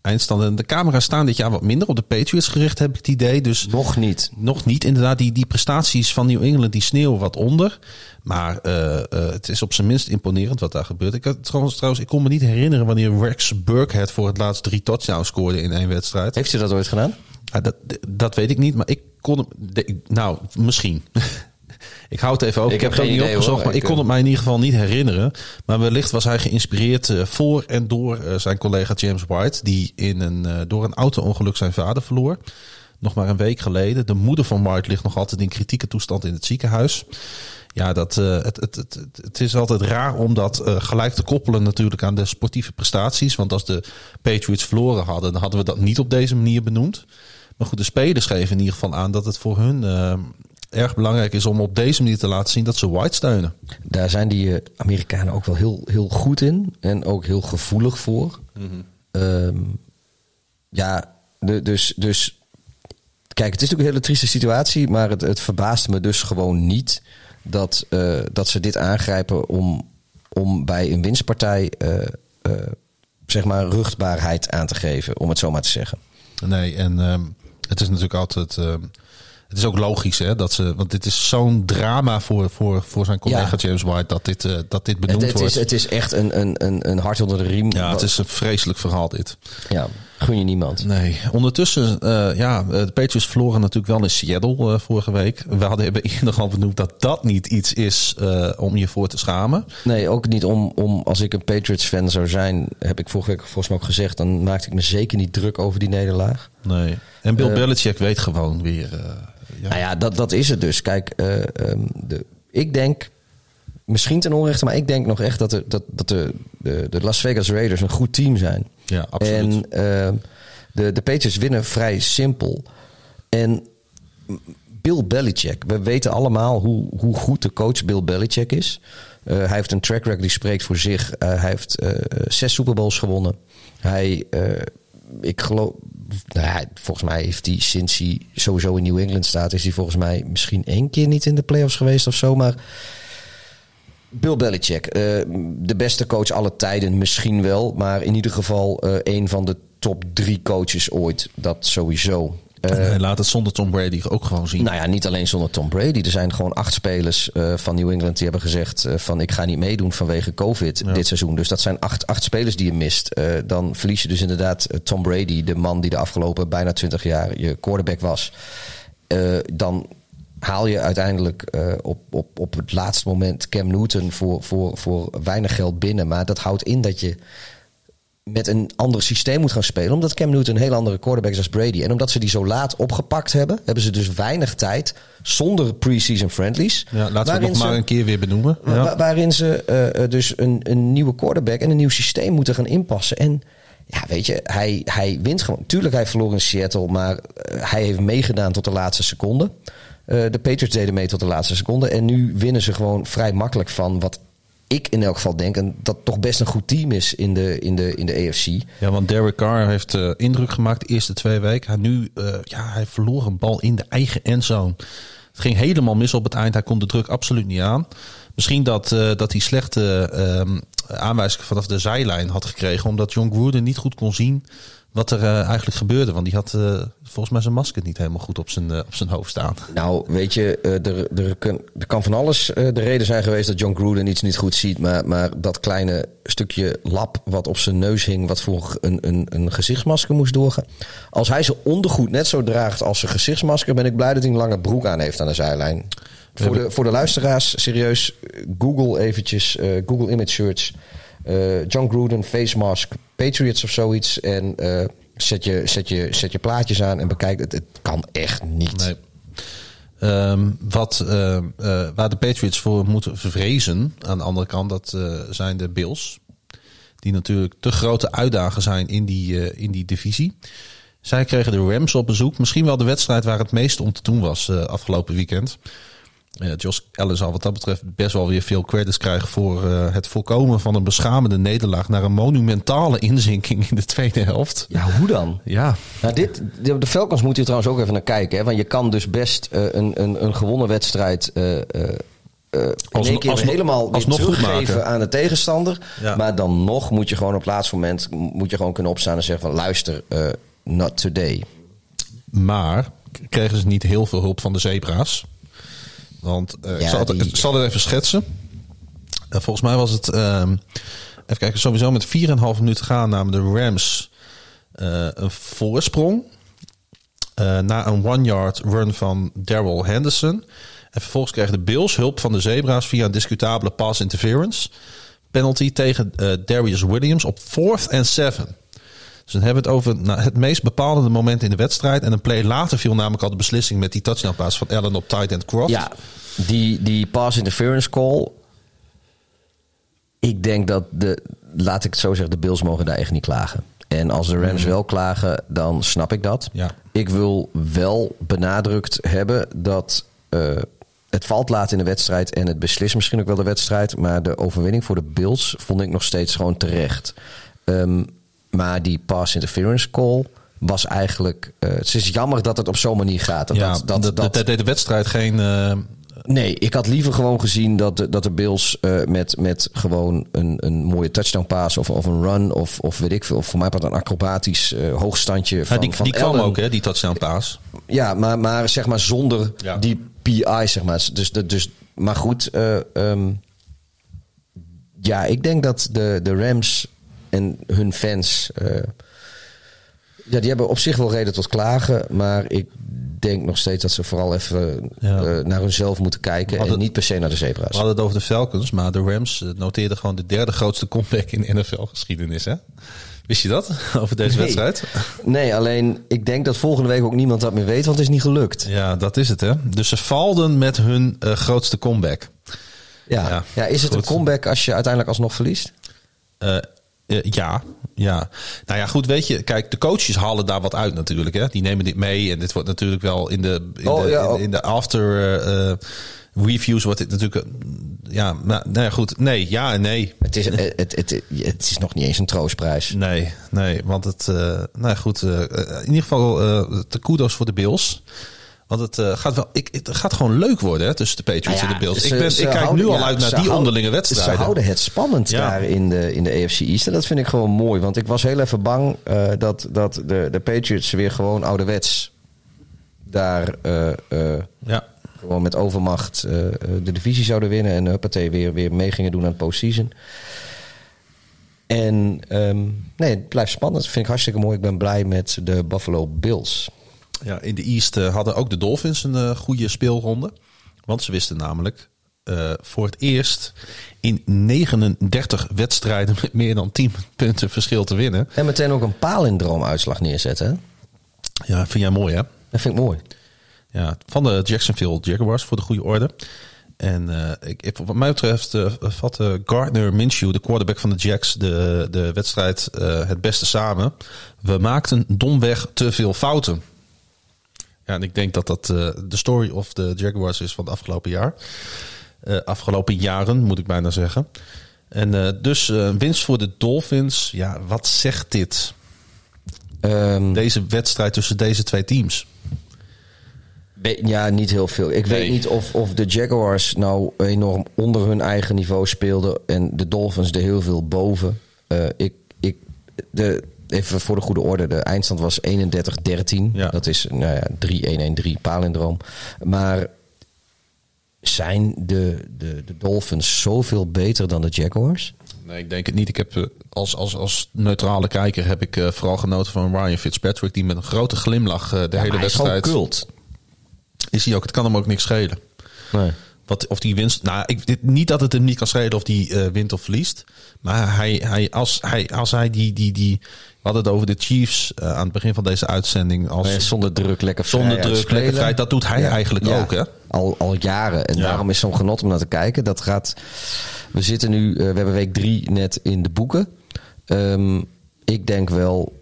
eindstand. En de camera's staan dit jaar wat minder op de Patriots gericht, heb ik het idee. Dus nog niet. Nog niet. Inderdaad, die, die prestaties van New England die sneeuwen wat onder. Maar uh, uh, het is op zijn minst imponerend wat daar gebeurt. Ik, trouwens, trouwens, ik kon me niet herinneren wanneer Rex Burkhead voor het laatst drie touchdowns scoorde in één wedstrijd. Heeft hij dat ooit gedaan? Ja, dat, dat weet ik niet, maar ik kon hem. Nou, misschien. Ik hou het even over. Ik, heb het ook niet idee, opgezocht, hoor. maar ik kon het mij in ieder geval niet herinneren. Maar wellicht was hij geïnspireerd uh, voor en door uh, zijn collega James White, die in een, uh, door een auto-ongeluk zijn vader verloor. Nog maar een week geleden. De moeder van White ligt nog altijd in kritieke toestand in het ziekenhuis. Ja, dat, het, het, het, het is altijd raar om dat gelijk te koppelen natuurlijk aan de sportieve prestaties. Want als de Patriots verloren hadden, dan hadden we dat niet op deze manier benoemd. Maar goed, de spelers geven in ieder geval aan dat het voor hun erg belangrijk is om op deze manier te laten zien dat ze White steunen. Daar zijn die uh, Amerikanen ook wel heel, heel goed in en ook heel gevoelig voor. Mm -hmm. um, ja, de, dus, dus kijk, het is natuurlijk een hele trieste situatie, maar het, het verbaast me dus gewoon niet dat, uh, dat ze dit aangrijpen om, om bij een winstpartij uh, zeg maar ruchtbaarheid aan te geven, om het zo maar te zeggen. Nee, en um, het is natuurlijk altijd. Uh, het is ook logisch, hè, dat ze, want dit is zo'n drama voor, voor, voor zijn collega ja. James White dat dit, uh, dat dit benoemd het, het wordt. Is, het is echt een, een, een, een hart onder de riem. Ja, het is een vreselijk verhaal dit. Ja, gun je niemand. Nee. Ondertussen, uh, ja, de Patriots verloren natuurlijk wel in Seattle uh, vorige week. We hadden hebben eerder al benoemd dat dat niet iets is uh, om je voor te schamen. Nee, ook niet om, om als ik een Patriots fan zou zijn, heb ik vorige week volgens mij ook gezegd, dan maakte ik me zeker niet druk over die nederlaag. Nee. En Bill Belichick weet gewoon weer. Ja. Nou ja, dat, dat is het dus. Kijk, um, de, ik denk, misschien ten onrechte, maar ik denk nog echt dat de, dat, dat de, de, de Las Vegas Raiders een goed team zijn. Ja, absoluut. En uh, de, de Patriots winnen vrij simpel. En Bill Belichick, we weten allemaal hoe, hoe goed de coach Bill Belichick is. Uh, hij heeft een track record die spreekt voor zich. Uh, hij heeft uh, zes Super Bowls gewonnen. Hij, ik geloof, nou volgens mij heeft hij sinds hij sowieso in New England staat, is hij volgens mij misschien één keer niet in de playoffs geweest of zo. Maar Bill Belichick, uh, de beste coach alle tijden misschien wel, maar in ieder geval uh, een van de top drie coaches ooit. Dat sowieso. Uh, hij laat het zonder Tom Brady ook gewoon zien. Nou ja, niet alleen zonder Tom Brady. Er zijn gewoon acht spelers uh, van New England die hebben gezegd uh, van ik ga niet meedoen vanwege COVID ja. dit seizoen. Dus dat zijn acht, acht spelers die je mist. dan verlies je dus inderdaad Tom Brady, de man die de afgelopen bijna twintig jaar je quarterback was. dan haal je uiteindelijk op, op, op het laatste moment Cam Newton voor, voor, voor weinig geld binnen. Maar dat houdt in dat je met een ander systeem moet gaan spelen. Omdat Cam Newton een heel andere quarterback is als Brady. En omdat ze die zo laat opgepakt hebben, hebben ze dus weinig tijd zonder pre-season friendlies. Ja, laten we het nog maar een keer weer benoemen. Ja. wa- waarin ze eh, eh, dus een, een nieuwe quarterback en een nieuw systeem moeten gaan inpassen. En ja, weet je, hij, hij wint gewoon. Tuurlijk, hij verloor in Seattle, maar eh, hij heeft meegedaan tot de laatste seconde. Eh, de Patriots deden mee tot de laatste seconde. En nu winnen ze gewoon vrij makkelijk van wat ik in elk geval denk. En dat toch best een goed team is in de, in de, in de AFC. Ja, want Derek Carr heeft eh, indruk gemaakt de eerste twee weken. Hij, nu, eh, ja, hij verloor een bal in de eigen endzone. Het ging helemaal mis op het eind. Hij kon de druk absoluut niet aan. Misschien dat, dat hij slechte ehm aanwijzingen vanaf de zijlijn had gekregen. Omdat John Gruden niet goed kon zien wat er eh, eigenlijk gebeurde. Want die had eh, volgens mij zijn masker niet helemaal goed op zijn, eh, op zijn hoofd staan. Nou, weet je, er, er, kan, er kan van alles de reden zijn geweest dat John Gruden iets niet goed ziet. Maar, maar dat kleine stukje lap wat op zijn neus hing, wat voor een, een, een gezichtsmasker moest doorgaan. Als hij zijn ondergoed net zo draagt als zijn gezichtsmasker, ben ik blij dat hij een lange broek aan heeft aan de zijlijn. Voor de, voor de luisteraars, serieus, Google eventjes, Google Image Search. Eh, John Gruden, face mask, Patriots of zoiets. En eh, zet, je, zet, je, zet je plaatjes aan en bekijk het. Het kan echt niet. Ehm, wat, eh, waar de Patriots voor moeten vrezen, aan de andere kant, dat zijn de Bills. Die natuurlijk te grote uitdager zijn in die, in die divisie. Zij kregen de Rams op bezoek. Misschien wel de wedstrijd waar het meest om te doen was afgelopen weekend. Eh, Josh Allen zal wat dat betreft best wel weer veel credits krijgen voor eh, het voorkomen van een beschamende nederlaag naar een monumentale inzinking in de tweede helft. Ja, hoe dan? Ja, Nou, dit, de, de Falcons moet je trouwens ook even naar kijken. Hè? Want je kan dus best eh, een, een, een gewonnen wedstrijd. eh in één keer helemaal alsnog goed teruggeven aan de tegenstander. Ja. Maar dan nog moet je gewoon op het laatste moment moet je gewoon kunnen opstaan en zeggen van luister, not today. Maar kregen ze niet heel veel hulp van de zebra's. Want eh, ik, zal het, die- ik zal het even schetsen. Eh, volgens mij was het... ehm, even kijken, sowieso met 4,5 minuten gaan namen de Rams eh, een voorsprong. na een one-yard run van Daryl Henderson. En vervolgens kregen de Bills hulp van de zebra's via een discutabele pass interference. Penalty tegen Darius Williams op 4th and 7. Dus dan hebben we het over nou, het meest bepalende moment in de wedstrijd. En een play later viel namelijk al de beslissing met die touchdown pass van Allen op tight end Croft. Ja, die, die pass interference call. Ik denk dat de, laat ik het zo zeggen, de Bills mogen daar echt niet klagen. En als de Rams wel klagen, dan snap ik dat. Ja. Ik wil wel benadrukt hebben dat eh, het valt laat in de wedstrijd en het beslist misschien ook wel de wedstrijd. Maar de overwinning voor de Bills vond ik nog steeds gewoon terecht. Ehm, maar die pass interference call was eigenlijk. eh, het is jammer dat het op zo'n manier gaat. Dat, ja dat, dat, dat, deed de wedstrijd geen... eh, Nee, ik had liever gewoon gezien dat de, dat de Bills eh, met, met gewoon een, een mooie touchdown pass of, of een run of, of weet ik veel. Of voor mij part een acrobatisch hoogstandje van, ja, die van die kwam ook, hè, die touchdown pass. Ja, maar, maar zeg maar zonder Ja. die PI, zeg maar. Dus, dus, maar goed, eh, ehm, ja, ik denk dat de, de Rams en hun fans... eh, ja, die hebben op zich wel reden tot klagen. Maar ik denk nog steeds dat ze vooral even Ja. eh, naar hunzelf moeten kijken. En niet per se naar de We zebra's. hadden het over de Falcons, maar de Rams eh, noteerden gewoon de derde grootste comeback in NFL-geschiedenis. Hè? Wist je dat over deze Nee. wedstrijd? Nee, alleen ik denk dat volgende week ook niemand dat meer weet, want het is niet gelukt. Ja, dat is het, hè? Dus ze falden met hun grootste comeback. Ja, Ja, ja, is het goed. een comeback als je uiteindelijk alsnog verliest? Eh, eh, ja, ja. Nou ja, goed, weet je, kijk, de coaches halen daar wat uit natuurlijk. Hè? Die nemen dit mee en dit wordt natuurlijk wel in de, in Oh, de, ja, in, oh. in de after eh, eh, reviews wordt dit natuurlijk... ja, maar, nou ja, goed. Nee, ja en nee. Het is, het, het, het, het is nog niet eens een troostprijs. Nee, nee, want het... nou ja, goed, in ieder geval de kudos voor de Bills. Want het, eh, gaat wel, ik, het gaat gewoon leuk worden hè, tussen de Patriots en de Bills. Ze- ik, ben, ik kijk houden- nu al ja, uit naar die houden- onderlinge wedstrijden. Ze houden het spannend Ja. daar in de, in de AFC East. En dat vind ik gewoon mooi. Want ik was heel even bang eh, dat, dat de, de Patriots weer gewoon ouderwets daar eh, Ja. gewoon met overmacht de divisie zouden winnen. En huppatee weer, weer mee gingen doen aan het postseason. En ehm, nee, het blijft spannend. Dat vind ik hartstikke mooi. Ik ben blij met de Buffalo Bills. Ja, in de East eh, hadden ook de Dolphins een eh, goede speelronde. Want ze wisten namelijk eh, voor het eerst in 39 wedstrijden met meer dan 10 punten verschil te winnen. En meteen ook een palindroomuitslag neerzetten. Hè? Ja, vind jij mooi hè? Dat vind ik mooi. Ja, van de Jacksonville Jaguars voor de goede orde. En uh, ik, wat mij betreft uh, vatte Gardner Minshew, de quarterback van de Jacks, de, de wedstrijd het beste samen. We maakten domweg te veel fouten. Ja, en ik denk dat dat de story of de Jaguars is van het afgelopen jaar. afgelopen jaren, moet ik bijna zeggen. En dus winst voor de Dolphins. Ja, wat zegt dit? Um, deze wedstrijd tussen deze twee teams. Ja, niet heel veel. Ik weet niet of, of de Jaguars nou enorm onder hun eigen niveau speelden en de Dolphins er heel veel boven. Uh, ik, ik, de, even voor de goede orde, de eindstand was 31-13. Ja. Dat is nou ja, 3-1-1-3 palindroom. Maar zijn de, de, de Dolphins zoveel beter dan de Jaguars? Nee, ik denk het niet. Ik heb eh, als, als, als neutrale kijker heb ik uh, vooral genoten van Ryan Fitzpatrick, die met een grote glimlach uh, de ja, hele wedstrijd. Is cult. Is hij ook? Het kan hem ook niks schelen. Nee. Wat, of die winst. Nou, ik, niet dat het hem niet kan schelen of die uh, wint of verliest. Maar hij, hij, als, hij, als hij die, die, die. We hadden het over de Chiefs uh, aan het begin van deze uitzending. Als, zonder druk, lekker vrij. Zonder druk, lekker vrij. Dat doet hij ja. eigenlijk ja. ook, hè? Al, al jaren. En daarom is zo'n genot om naar te kijken. Dat gaat. We zitten nu. Uh, we hebben week drie net in de boeken. Um, ik denk wel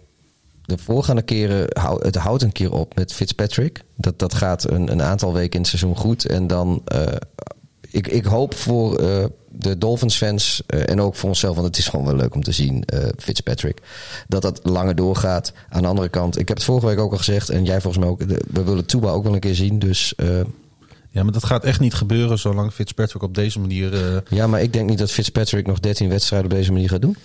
de voorgaande keren, het houdt een keer op met Fitzpatrick. Dat, dat gaat een, een aantal weken in het seizoen goed. En dan, uh, ik, ik hoop voor uh, de Dolphins fans uh, en ook voor onszelf, want het is gewoon wel leuk om te zien, Fitzpatrick, dat dat langer doorgaat. Aan de andere kant, ik heb het vorige week ook al gezegd en jij volgens mij ook, we willen Tuba ook wel een keer zien. Dus ja, maar dat gaat echt niet gebeuren zolang Fitzpatrick op deze manier. Uh... Ja, maar ik denk niet dat Fitzpatrick nog 13 wedstrijden op deze manier gaat doen.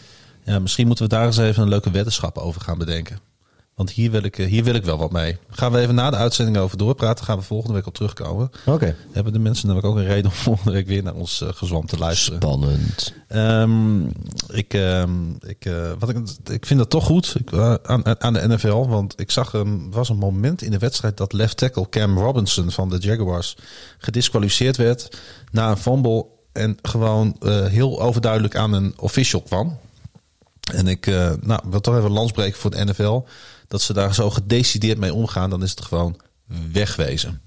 Ja, misschien moeten we daar eens even een leuke weddenschap over gaan bedenken. Want hier wil, ik, eh, hier wil ik wel wat mee. Gaan we even na de uitzending over doorpraten. Gaan we volgende week op terugkomen. Oké. Hebben de mensen namelijk ook een reden om volgende week weer naar ons uh, gezwam te luisteren. Spannend. Um, ik, um, ik, uh, wat ik, ik vind dat toch goed ik, uh, aan, aan de NFL. Want ik zag er was een moment in de wedstrijd dat left tackle Cam Robinson van de Jaguars gedisqualificeerd werd na een fumble. En gewoon heel overduidelijk aan een official kwam. En ik nou, wil toch even landsbreken voor de NFL dat ze daar zo gedecideerd mee omgaan, dan is het gewoon wegwezen.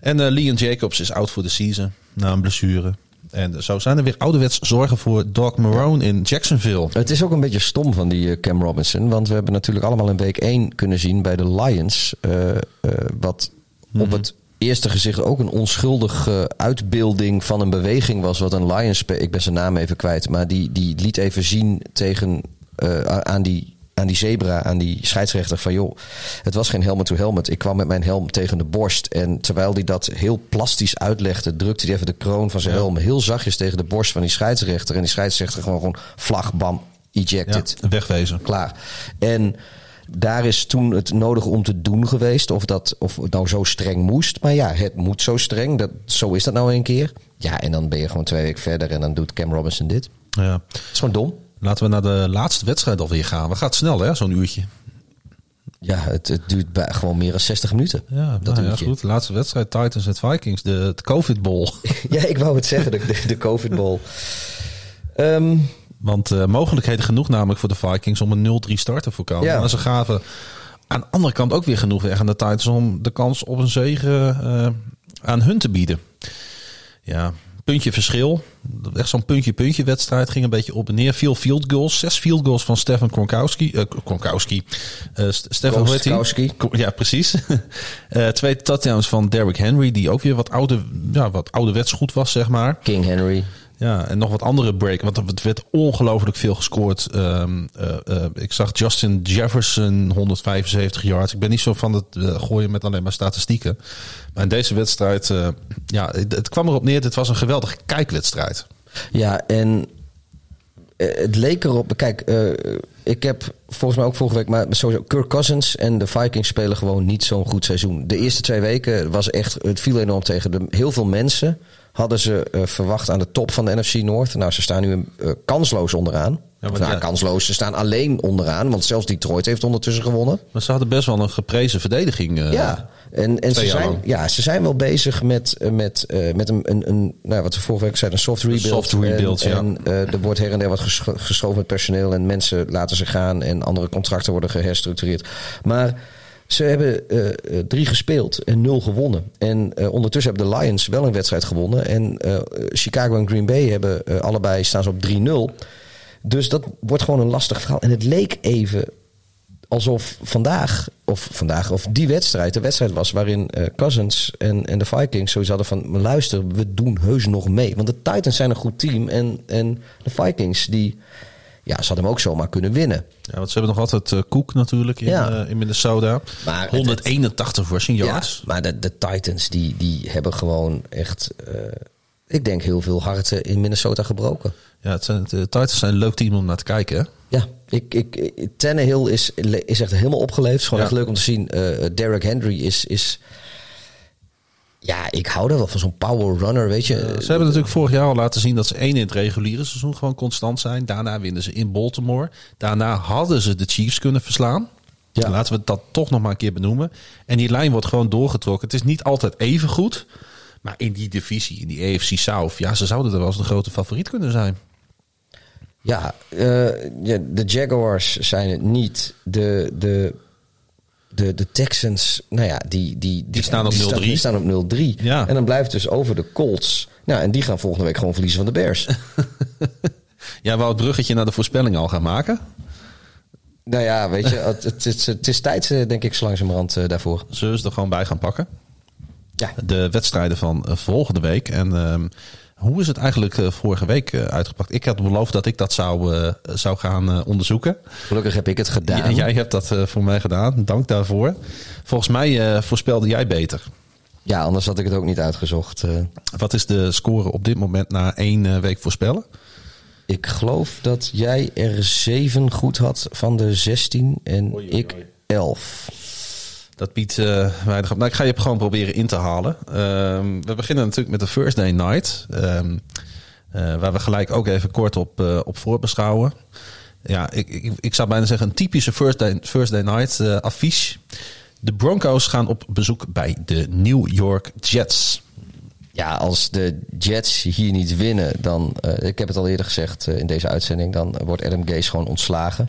En uh, Leon Jacobs is out voor de season na een blessure. En zo zijn er weer ouderwets zorgen voor Doc Marone in Jacksonville. Het is ook een beetje stom van die eh, Cam Robinson. Want we hebben natuurlijk allemaal in week 1 kunnen zien bij de Lions. Uh, uh, wat op mhm. het eerste gezicht ook een onschuldige uitbeelding van een beweging was. Wat een Lions, ik ben zijn naam even kwijt. Maar die, die liet even zien tegen, aan die aan die zebra, aan die scheidsrechter van joh, het was geen helmet to helmet. Ik kwam met mijn helm tegen de borst en terwijl hij dat heel plastisch uitlegde, drukte hij even de kroon van zijn helm heel zachtjes tegen de borst van die scheidsrechter en die scheidsrechter gewoon gewoon vlag bam ejected. Ja, wegwezen. Klaar. En daar is toen het nodig om te doen geweest. Of, dat, of het nou zo streng moest. Maar ja, het moet zo streng. Dat, zo is dat nou een keer. Ja, en dan ben je gewoon twee weken verder en dan doet Cam Robinson dit. Ja. Het is gewoon dom. Laten we naar de laatste wedstrijd alweer gaan. We gaat snel, hè, zo'n uurtje. Ja, het, het, duurt bij, gewoon meer dan 60 minuten. Ja, dat nou, ja goed. laatste wedstrijd Titans en Vikings, de, de COVID Bowl. ja, ik wou het zeggen, de, de, COVID Bowl. Um, Want uh, mogelijkheden genoeg namelijk voor de Vikings om een 0-3 start te voorkomen. Ja. Maar ze gaven aan de andere kant ook weer genoeg weg aan de Titans om de kans op een zege uh, aan hun te bieden. Ja, puntje verschil. Echt zo'n puntje-puntje wedstrijd. Ging een beetje op en neer. Veel field goals. Zes field goals van Stefan Kronkowski. Uh, Kronkowski. Uh, Stefan Kronkowski. Ja, precies. uh, twee touchdowns van Derrick Henry. Die ook weer wat, oude, ja, wat ouderwets goed was, zeg maar. King Henry. Ja, en nog wat andere break. Want er werd ongelooflijk veel gescoord. Um, uh, uh, ik zag Justin Jefferson 175 yards. Ik ben niet zo van het uh, gooien met alleen maar statistieken. Maar in deze wedstrijd, ja, het, het, kwam erop neer. Dit was een geweldige kijkwedstrijd. Ja, en het leek erop. Kijk, ik heb volgens mij ook vorige week, maar sowieso Kirk Cousins en de Vikings spelen gewoon niet zo'n goed seizoen. De eerste twee weken was echt, het viel enorm tegen. De, heel veel mensen hadden ze eh, verwacht aan de top van de NFC North. Nou, ze staan nu eh, kansloos onderaan. Ja, nou, ja. kansloos. Ze staan alleen onderaan, want zelfs Detroit heeft ondertussen gewonnen. Maar ze hadden best wel een geprezen verdediging. eh. Ja, en, en ze, zijn, lang. ja, ze zijn wel bezig met, met, met een, een, een nou, wat we vorige week zeiden, een soft rebuild. soft rebuild, en, ja. En er wordt her en der wat gescho- geschoven met personeel en mensen laten ze gaan en andere contracten worden geherstructureerd. Maar ze hebben eh, drie gespeeld en nul gewonnen. En eh, ondertussen hebben de Lions wel een wedstrijd gewonnen. En Chicago en Green Bay hebben allebei staan ze op 3-0. Dus dat wordt gewoon een lastig verhaal. En het leek even alsof vandaag, of vandaag, of die wedstrijd, de wedstrijd was waarin Cousins en, en de Vikings zoiets hadden van, "Maar luister, we doen heus nog mee. Want de Titans zijn een goed team en, en de Vikings, die, ja, ze hadden hem ook zomaar kunnen winnen. Ja, want ze hebben nog altijd eh, Koek natuurlijk in, Ja. eh, in Minnesota. Maar het- 181 rushing Ja, yards. maar de, de Titans, die, die hebben gewoon echt, eh, ik denk, heel veel harten in Minnesota gebroken. Ja, het zijn, de Titans zijn een leuk team om naar te kijken. Hè? Ja, ik, ik, Tannehill is, is echt helemaal opgeleefd. Het is gewoon Ja. echt leuk om te zien. Derrick Henry is, is... Ja, ik hou er wel van zo'n power runner, weet je. Ze hebben natuurlijk vorig jaar al laten zien dat ze één in het reguliere seizoen gewoon constant zijn. Daarna winnen ze in Baltimore. Daarna hadden ze de Chiefs kunnen verslaan. Ja. Laten we dat toch nog maar een keer benoemen. En die lijn wordt gewoon doorgetrokken. Het is niet altijd even goed. Maar in die divisie, in die AFC South, ja, ze zouden er wel eens de grote favoriet kunnen zijn. Ja, eh, ja, de Jaguars zijn het niet. De, de, de, de Texans, nou ja, die, die, die, staan op 0-3. die staan op 0-3. Ja. En dan blijft dus over de Colts. Nou, en die gaan volgende week gewoon verliezen van de Bears. Ja, wou het bruggetje naar de voorspelling al gaan maken. nou ja, weet je, het, het, het, het is tijd, eh, denk ik, zo langzamerhand eh, daarvoor. Zullen ze er gewoon bij gaan pakken? Ja. De wedstrijden van eh, volgende week. En ehm, hoe is het eigenlijk eh, vorige week eh, uitgepakt? Ik had beloofd dat ik dat zou, eh, zou gaan onderzoeken. Gelukkig heb ik het gedaan. En jij hebt dat voor mij gedaan. Dank daarvoor. Volgens mij voorspelde jij beter. Ja, anders had ik het ook niet uitgezocht. Wat is de score op dit moment na één week voorspellen? ik geloof dat jij er zeven goed had van de 16 en Oei, oei, ik oei. 11. Dat biedt eh, weinig op. Nou, ik ga je gewoon proberen in te halen. Ehm, we beginnen natuurlijk met de First Day Night. ehm, eh, waar we gelijk ook even kort op, eh, op voorbeschouwen. Ja, ik, ik, ik zou bijna zeggen een typische First Day, First Day Night affiche. De Broncos gaan op bezoek bij de New York Jets. Ja, als de Jets hier niet winnen, dan, ik heb het al eerder gezegd in deze uitzending, dan wordt Adam Gase gewoon ontslagen.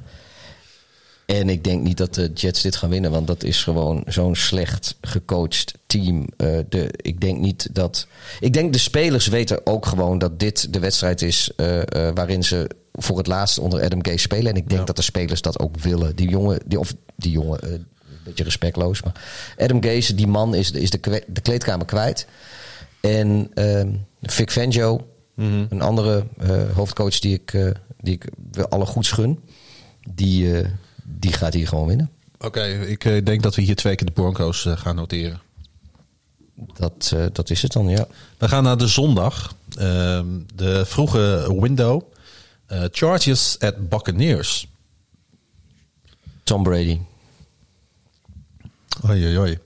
En ik denk niet dat de Jets dit gaan winnen, want dat is gewoon zo'n slecht gecoacht team. Eh, de, ik denk niet dat. Ik denk de spelers weten ook gewoon dat dit de wedstrijd is eh, eh, waarin ze voor het laatst onder Adam Gase spelen. En ik denk Ja. dat de spelers dat ook willen. Die jongen, die, of die jongen, een beetje respectloos, maar Adam Gase, die man is, is de, de kleedkamer kwijt. En ehm Vic Fangio, een andere hoofdcoach die ik, die ik alle goed gun, die, die gaat hier gewoon winnen. Oké, ik eh, denk dat we hier twee keer de Broncos eh, gaan noteren. Dat, eh, dat is het dan, ja. We gaan naar de zondag. Ehm, de vroege window. Chargers at Buccaneers. Tom Brady. Oei, oei, oei.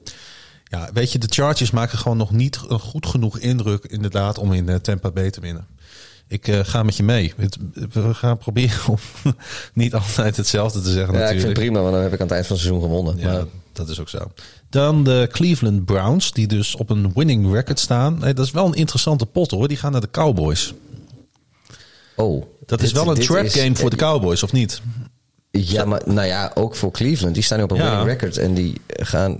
Ja, weet je, de Chargers maken gewoon nog niet een goed genoeg indruk inderdaad om in Tampa Bay te winnen. Ik eh, ga met je mee. Het- We gaan proberen om niet altijd hetzelfde te zeggen Ja, ik vind natuurlijk. het prima, want dan heb ik aan het eind van het seizoen gewonnen. Ja, Maar dat is ook zo. Dan de Cleveland Browns, die dus op een winning record staan. Dat is wel een interessante pot hoor. Die gaan naar de Cowboys. oh, Dat is wel een trap is- game voor de Cowboys, of niet? Ja, maar nou ja, ook voor Cleveland. Die staan nu op een Ja. winning record en die gaan...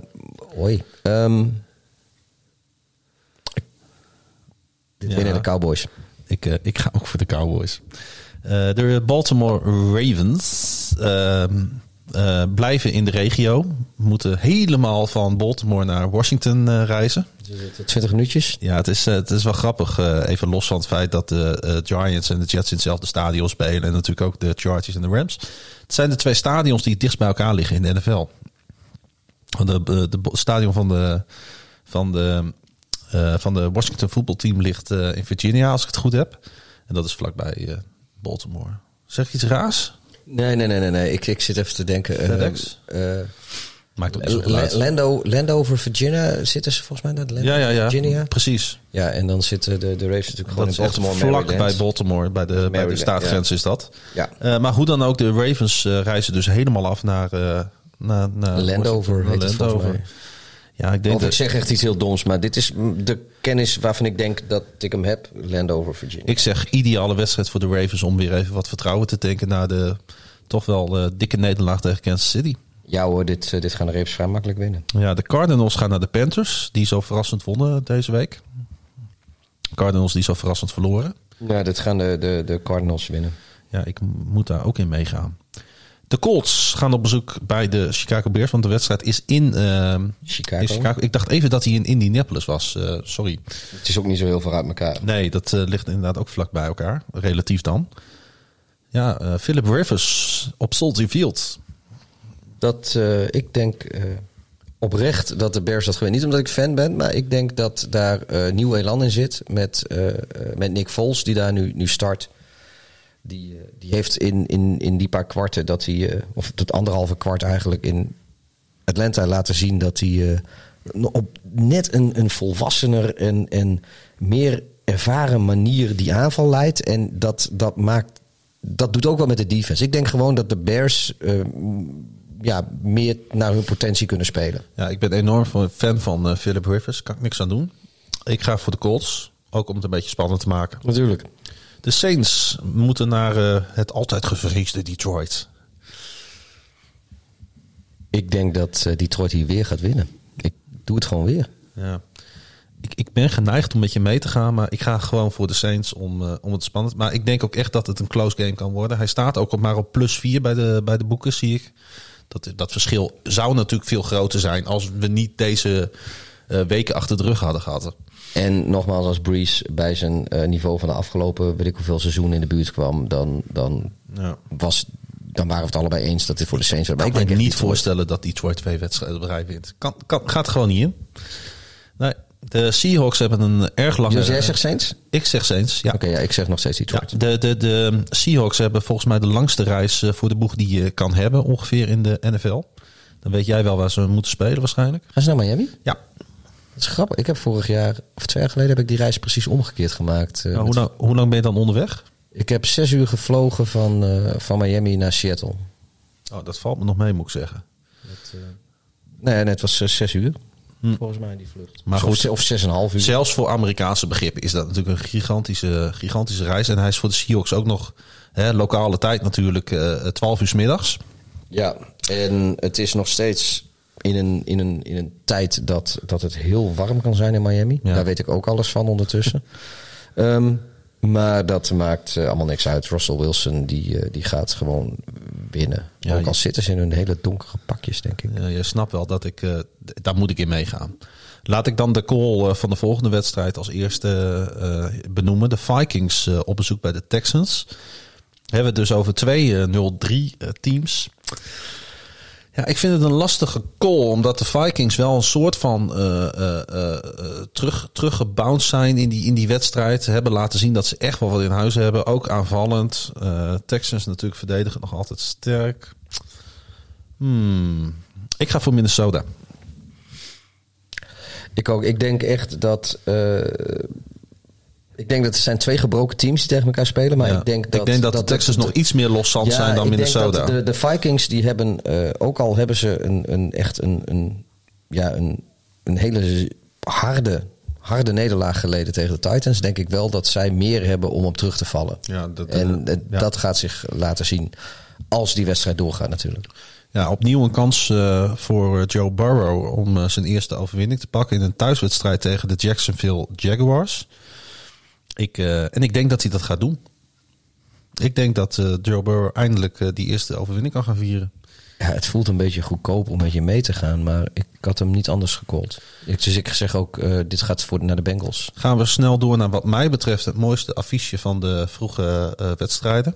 Oei. Ehm dit Ja. winnen de Cowboys. Ik, eh, ik ga ook voor de Cowboys. Eh, de Baltimore Ravens ehm, eh, blijven in de regio. Moeten helemaal van Baltimore naar Washington reizen. 20 minuutjes. Ja, het is, het is wel grappig. even los van het feit dat de Giants en de Jets in hetzelfde stadion spelen. En natuurlijk ook de Chargers en de Rams. Het zijn de twee stadions die het dichtst bij elkaar liggen in de NFL. De, de, de stadion van de, van de, van de Washington voetbalteam ligt eh, in Virginia, als ik het goed heb. En dat is vlakbij eh, Baltimore. Zeg iets raars? Nee, nee, nee, nee. nee. Ik, ik zit even te denken. eh, FedEx? eh, Maakt. Lando, Landover, Virginia zitten ze volgens mij naar Lando, Ja, ja, ja. Virginia. Precies. Ja, en dan zitten de, de Ravens natuurlijk gewoon Dat in Baltimore, vlak Maryland. bij Baltimore, bij de, bij de Maryland, is dat. Ja. Eh, maar hoe dan ook, de Ravens eh, reizen dus helemaal af naar... eh naar, naar Landover naar Landover. Ja, ik denk Of ik dat... zeg echt iets heel doms, maar dit is de kennis waarvan ik denk dat ik hem heb. Landover, Virginia. Ik zeg ideale wedstrijd voor de Ravens om weer even wat vertrouwen te tanken... na de toch wel eh, dikke nederlaag tegen Kansas City. Ja hoor, dit, eh, dit gaan de Ravens vrij makkelijk winnen. Ja, de Cardinals gaan naar de Panthers, die zo verrassend wonnen deze week. Cardinals die zo verrassend verloren. Ja, dit gaan de, de, de Cardinals winnen. Ja, ik moet daar ook in meegaan. De Colts gaan op bezoek bij de Chicago Bears, want de wedstrijd is in, eh, Chicago. in Chicago. Ik dacht even dat hij in Indianapolis was. eh, sorry. Het is ook niet zo heel veel uit elkaar. Nee, dat eh, ligt inderdaad ook vlak bij elkaar, relatief dan. Ja, Philip Rivers op Soldier Field. Dat, ik denk oprecht dat de Bears dat gewinnen. Niet omdat ik fan ben, maar ik denk dat daar nieuw elan in zit. Met, met Nick Foles, die daar nu, nu start. Die, eh, die heeft in, in, in die paar kwarten dat hij, eh, of tot anderhalve kwart eigenlijk in Atlanta laten zien dat hij eh, op net een, een volwassener en, en meer ervaren manier die aanval leidt. En dat, dat maakt. Dat doet ook wel met de defense. Ik denk gewoon dat de Bears eh, ja, meer naar hun potentie kunnen spelen. Ja, ik ben enorm fan van Philip Rivers. Kan ik niks aan doen. Ik ga voor de Colts, ook om het een beetje spannend te maken. Natuurlijk. De Saints moeten naar eh, het altijd gevreesde Detroit. Ik denk dat eh, Detroit hier weer gaat winnen. Ik doe het gewoon weer. Ja. Ik, ik ben geneigd om met je mee te gaan, maar ik ga gewoon voor de Saints om, eh, om het spannend. Maar ik denk ook echt dat het een close game kan worden. Hij staat ook op maar op plus 4 bij de, bij de boeken, zie ik. Dat, dat verschil zou natuurlijk veel groter zijn als we niet deze weken achter de rug hadden gehad. En nogmaals, als Breeze bij zijn eh, niveau van de afgelopen weet ik hoeveel seizoen in de buurt kwam, dan, dan, Ja. was, dan waren we het allebei eens dat dit voor de Saints was. Ik kan me denk niet voorstellen dat Detroit twee wedstrijden rij wint. Kan, kan, gaat gewoon niet in. Nee, de Seahawks hebben een erg lange... Dus jij zegt Saints? Ik zeg Saints, ja. Oké, ja, ik zeg nog steeds Ja, Detroit. de, de, de Seahawks hebben volgens mij de langste reis eh, voor de boeg die je kan hebben ongeveer in de NFL. Dan weet jij wel waar ze moeten spelen waarschijnlijk. Gaan ze naar Miami? Ja. Dat is grappig. Ik heb vorig jaar, of twee jaar geleden, heb ik die reis precies omgekeerd gemaakt. eh, Nou, hoe, lang, hoe lang ben je dan onderweg? Ik heb zes uur gevlogen van, eh, van Miami naar Seattle. Oh, dat valt me nog mee, moet ik zeggen. Nee, nee het was eh, zes uur. Volgens mij die vlucht. Maar Of goed. ze- Of zes en een half uur. Zelfs voor Amerikaanse begrippen is dat natuurlijk een gigantische, gigantische reis. En hij is voor de Seahawks ook nog hè, lokale tijd natuurlijk eh 12 uur 's middags. Ja, en het is nog steeds in een, in een, in een tijd dat, dat het heel warm kan zijn in Miami. Ja. Daar weet ik ook alles van ondertussen. Ehm, maar dat maakt eh, allemaal niks uit. Russell Wilson die, eh, die gaat gewoon winnen. Ja, ook al zitten ze in hun hele donkere pakjes, denk ik. Ja, je snapt wel dat ik, eh, daar moet ik in meegaan. Laat ik dan de call van de volgende wedstrijd als eerste benoemen. De Vikings op bezoek bij de Texans. We hebben het dus over twee eh, 0-3 eh, teams. Ja, ik vind het een lastige call, omdat de Vikings wel een soort van eh, terug, teruggebounced zijn in die, in die wedstrijd. Ze hebben laten zien dat ze echt wel wat in huis hebben, ook aanvallend. Texans natuurlijk verdedigen nog altijd sterk. Hmm. Ik ga voor Minnesota. Ik ook. Ik denk echt dat. Ik denk dat er zijn twee gebroken teams die tegen elkaar spelen. Maar Ja. ik denk dat, de Texans nog iets meer loszand Ja, zijn dan Minnesota. dat de, de Vikings die hebben, eh, ook al hebben ze een, een echt een, een, ja, een, een hele harde, harde nederlaag geleden tegen de Titans, denk ik wel dat zij meer hebben om op terug te vallen. Ja, dat- en eh, ja. dat gaat zich laten zien als die wedstrijd doorgaat natuurlijk. Ja, opnieuw een kans eh, voor Joe Burrow om zijn eerste overwinning te pakken in een thuiswedstrijd tegen de Jacksonville Jaguars. Ik, eh, en ik denk dat hij dat gaat doen. Ik denk dat eh, Joe Burrow eindelijk eh, die eerste overwinning kan gaan vieren. Ja, het voelt een beetje goedkoop om met je mee te gaan, maar ik had hem niet anders gecallt. Dus ik zeg ook, dit gaat voor, naar de Bengals. Gaan we snel door naar wat mij betreft het mooiste affiche van de vroege wedstrijden.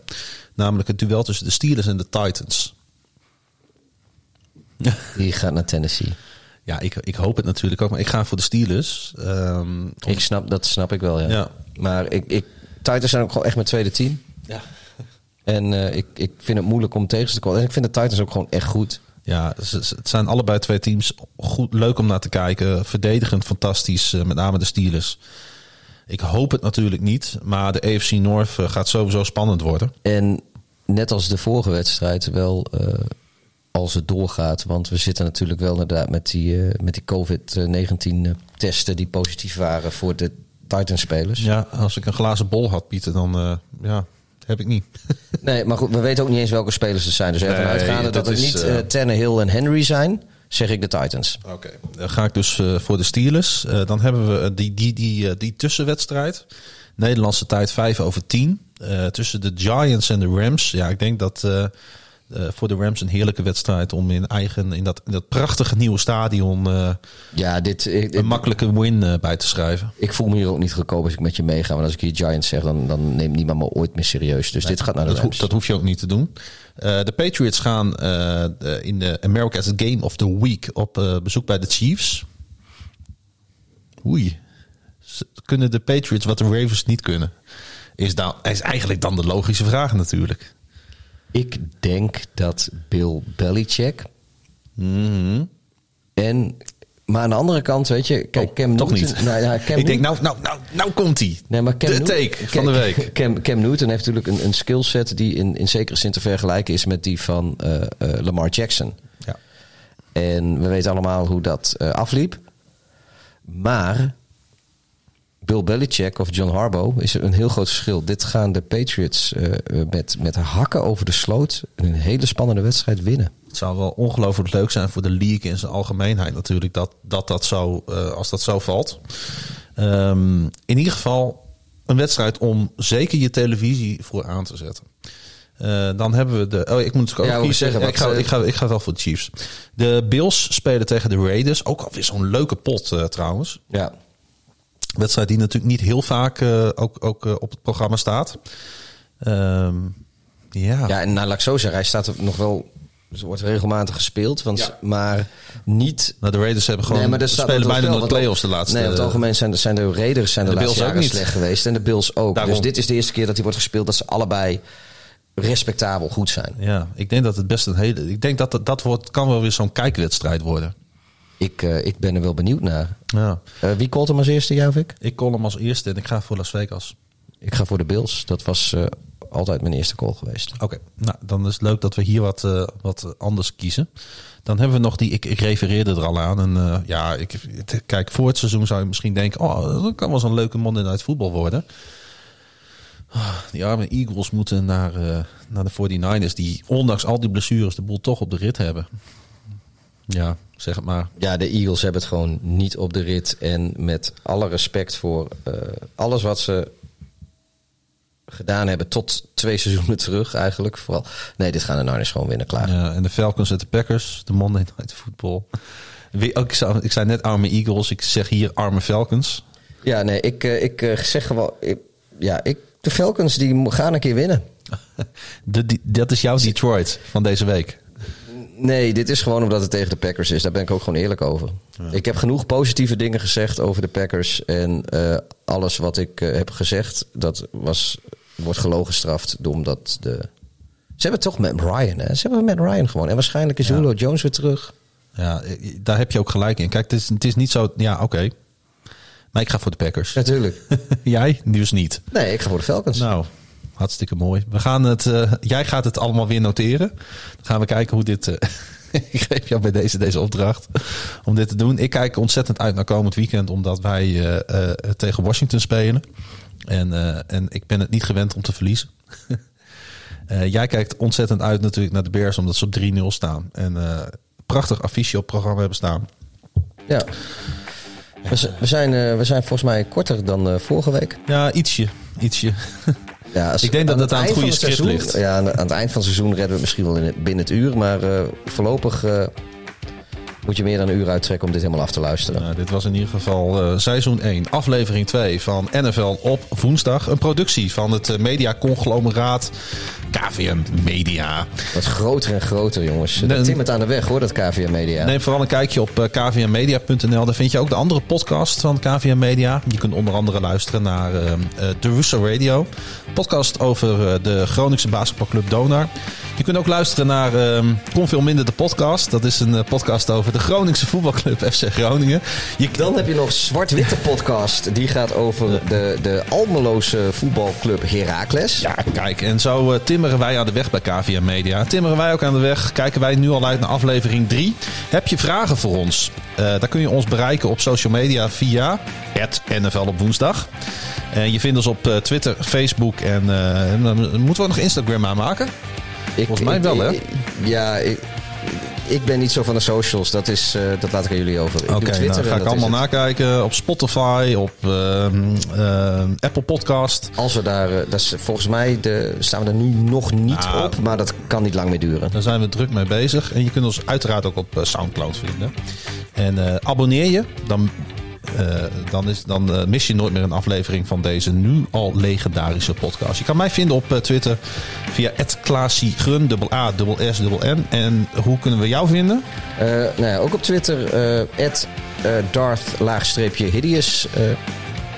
Namelijk het duel tussen de Steelers en de Titans. Die gaat naar Tennessee. Ja, ik, ik hoop het natuurlijk ook, maar ik ga voor de Steelers. Ehm, Ik snap, dat snap ik wel, ja. Ja. Maar ik, ik, Titans zijn ook gewoon echt mijn tweede team. ja. En eh, ik, ik vind het moeilijk om tegen ze te komen. En ik vind de Titans ook gewoon echt goed. Ja, het zijn allebei twee teams goed, leuk om naar te kijken. Verdedigend fantastisch, eh, met name de Steelers. Ik hoop het natuurlijk niet, maar de AFC North eh, gaat sowieso spannend worden. En net als de vorige wedstrijd wel als het doorgaat. Want we zitten natuurlijk wel inderdaad met die, eh, met die COVID-19 testen die positief waren voor de Titans-spelers. Ja, als ik een glazen bol had, Pieter, dan eh, ja, heb ik niet. Nee, maar goed, we weten ook niet eens welke spelers het zijn. Dus ervan Nee, uitgaande dat, dat het niet eh, eh Tannehill en Henry zijn, zeg ik de Titans. Oké, dan ga ik dus voor de Steelers. Dan hebben we die, die, die, die tussenwedstrijd. Nederlandse tijd 5 over 10. Eh, tussen de Giants en de Rams. Ja, ik denk dat eh, voor de Rams een heerlijke wedstrijd om in eigen, in dat, in dat prachtige nieuwe stadion eh, Ja, dit, ik, een makkelijke win eh, bij te schrijven. ik voel me hier ook niet gekomen als ik met je meega. Want als ik hier Giants zeg, dan, dan neemt niemand me ooit meer serieus. Dus dit gaat naar de Dat, ho- Rams. dat hoef je ook niet te doen. De Patriots gaan in de America's Game of the Week op bezoek bij de Chiefs. Oei. Kunnen de Patriots wat de Ravens niet kunnen? Is, is eigenlijk dan de logische vraag natuurlijk. Ik denk dat Bill Belichick Mhm. en... Maar aan de andere kant, weet je, kijk, Oh, Cam toch Newton... niet. Nou, ja, Cam ik Newton- denk, nou, nou, nou, nou komt hij. Nee, maar Cam de Newton- take van de week. Cam, Cam Newton heeft natuurlijk een, een skillset die in, in zekere zin te vergelijken is met die van eh, eh, Lamar Jackson. Ja. En we weten allemaal hoe dat eh, afliep. Maar Bill Belichick of John Harbaugh is een heel groot verschil. Dit gaan de Patriots eh, eh, met, met hakken over de sloot een hele spannende wedstrijd winnen. Het zou wel ongelooflijk leuk zijn voor de league in zijn algemeenheid natuurlijk dat dat, dat zo, eh, als dat zo valt. Ehm, in ieder geval een wedstrijd om zeker je televisie voor aan te zetten. Dan hebben we de. Oh, ik moet ook Ja, kiezen. zeggen, ik, ga, ik, ga, ik ga wel voor de Chiefs. De Bills spelen tegen de Raiders. Ook alweer zo'n leuke pot trouwens. Ja. Wedstrijd die natuurlijk niet heel vaak eh, ook, ook eh, op het programma staat. Ehm, ja. Ja, en nou, laat ik zo zeggen, hij staat er nog wel. Er wordt regelmatig gespeeld, want, Ja. maar niet. Nou, de Raiders hebben gewoon Nee, maar staat spelen bijna wel, nog de want playoffs de laatste. Nee, over het algemeen zijn, de- zijn de Raiders zijn de, laatste Bills jaren slecht geweest. En de Bills ook. Daarom. Dus dit is de eerste keer dat die wordt gespeeld dat ze allebei respectabel goed zijn. Ja, ik denk dat het best een hele. Ik denk dat dat, dat wordt, kan wel weer zo'n kijkwedstrijd worden. Ik, eh, ik ben er wel benieuwd naar. Ja. Eh, wie called hem als eerste, of ik? Ik call hem als eerste en ik ga voor Las Vegas. Ik ga voor de Bills. Dat was eh, altijd mijn eerste call geweest. Oké, nou dan is het leuk dat we hier wat, wat anders kiezen. Dan hebben we nog die, ik, ik refereerde er al aan. En ja, ik, kijk, voor het seizoen zou je misschien denken, oh, dat kan wel zo'n leuke Monday Night voetbal worden. Ah, Die arme Eagles moeten naar, naar de 49ers, die ondanks al die blessures de boel toch op de rit hebben. Ja, zeg het maar. Ja, de Eagles hebben het gewoon niet op de rit. En met alle respect voor eh, alles wat ze gedaan hebben tot twee seizoenen terug eigenlijk. Vooral. Nee, dit gaan de Niners gewoon winnen, klaar. Ja, en de Falcons en de Packers, de Monday Night Football. Wie- ook, ik, zei, ik zei net arme Eagles, ik zeg hier arme Falcons. Ja, nee, ik, eh, ik eh, zeg gewoon... ik- ja, ik, de Falcons die gaan een keer winnen. De, die- dat is jouw Detroit van deze week. Nee, dit is gewoon omdat het tegen de Packers is. Daar ben ik ook gewoon eerlijk over. Ik heb genoeg positieve dingen gezegd over de Packers. En eh, alles wat ik eh, heb gezegd, dat was, wordt gelogen gestraft. Omdat de... Ze hebben toch met Ryan, hè? Ze hebben met Ryan gewoon. En waarschijnlijk is Ja. Julio Jones weer terug. Ja, daar heb je ook gelijk in. Kijk, het is, het is niet zo... Ja, oké. Maar ik ga voor de Packers. Natuurlijk. Jij? Dus niet. Nee, ik ga voor de Falcons. Nou, hartstikke mooi. We gaan het... eh, jij gaat het allemaal weer noteren. Dan gaan we kijken hoe dit... eh, ik geef jou bij deze, deze opdracht om dit te doen. Ik kijk ontzettend uit naar komend weekend, omdat wij eh, tegen Washington spelen. En, en ik ben het niet gewend om te verliezen. Jij kijkt ontzettend uit natuurlijk naar de Bears, omdat ze op 3-0 staan. En prachtig affiche op het programma hebben staan. Ja. We, we, zijn, we zijn volgens mij korter dan vorige week. Ja, ietsje. ietsje. Ja, als- Ik denk dat het aan het goede script seizoen- ligt. Ja, aan, het eind van het seizoen redden we het misschien wel in het, binnen het uur. Maar eh, voorlopig eh, moet je meer dan een uur uittrekken om dit helemaal af te luisteren. Nou, dit was in ieder geval eh, seizoen 1, aflevering 2 van NFL op woensdag. Een productie van het mediaconglomeraat KVM Media. Wat groter en groter, jongens. Dat timmert aan de weg, hoor, dat KVM Media. Neem vooral een kijkje op eh, kvmmedia.nl. Daar vind je ook de andere podcast van KVM Media. Je kunt onder andere luisteren naar eh, The Russo Radio. Podcast over de Groningse basketbalclub Donar. Je kunt ook luisteren naar Kom Veel Minder de podcast. Dat is een podcast over de Groningse voetbalclub FC Groningen. Je, Dan heb je nog Zwart-Witte podcast. Die gaat over de, de Almeloze voetbalclub Heracles. Ja, kijk, en zo eh, timmeren wij aan de weg bij KVM Media. Timmeren wij ook aan de weg. Kijken wij nu al uit naar aflevering 3. Heb je vragen voor ons? Eh dan kun je ons bereiken op social media via het NFL op woensdag. En je vindt ons op eh, Twitter, Facebook en eh, moeten we nog Instagram aanmaken. Ik- Volgens mij ik- wel, hè? ik- Ja, ik, ik ben niet zo van de socials. Dat, is, eh, dat laat ik aan jullie over. Oké, Twitter nou ga ik allemaal nakijken op Spotify, op ehm, ehm, Apple Podcast. Als we daar, eh, dat is, volgens mij de, staan we er nu nog niet Ah. op, maar dat kan niet lang meer duren. Daar zijn we druk mee bezig. En je kunt ons uiteraard ook op eh, Soundcloud vinden. En abonneer je, dan, eh, dan, is, dan eh, mis je nooit meer een aflevering van deze nu al legendarische podcast. Je kan mij vinden op eh, Twitter via @klaasiegrun, dubbel A, dubbel S, dubbel N. En hoe kunnen we jou vinden? Nou ja, ook op Twitter, at, Darth laagstreepje hideous. eh,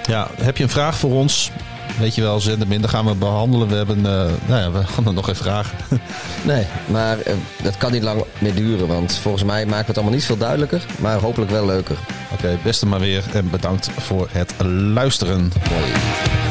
Ja, heb je een vraag voor ons? Weet je wel, zend hem in. Dan gaan we behandelen. We hebben, eh, nou ja, we gaan er nog even vragen. nee, maar eh, dat kan niet lang meer duren, want volgens mij maken we het allemaal niet veel duidelijker, maar hopelijk wel leuker. Oké, beste maar weer. En bedankt voor het luisteren. Mooi.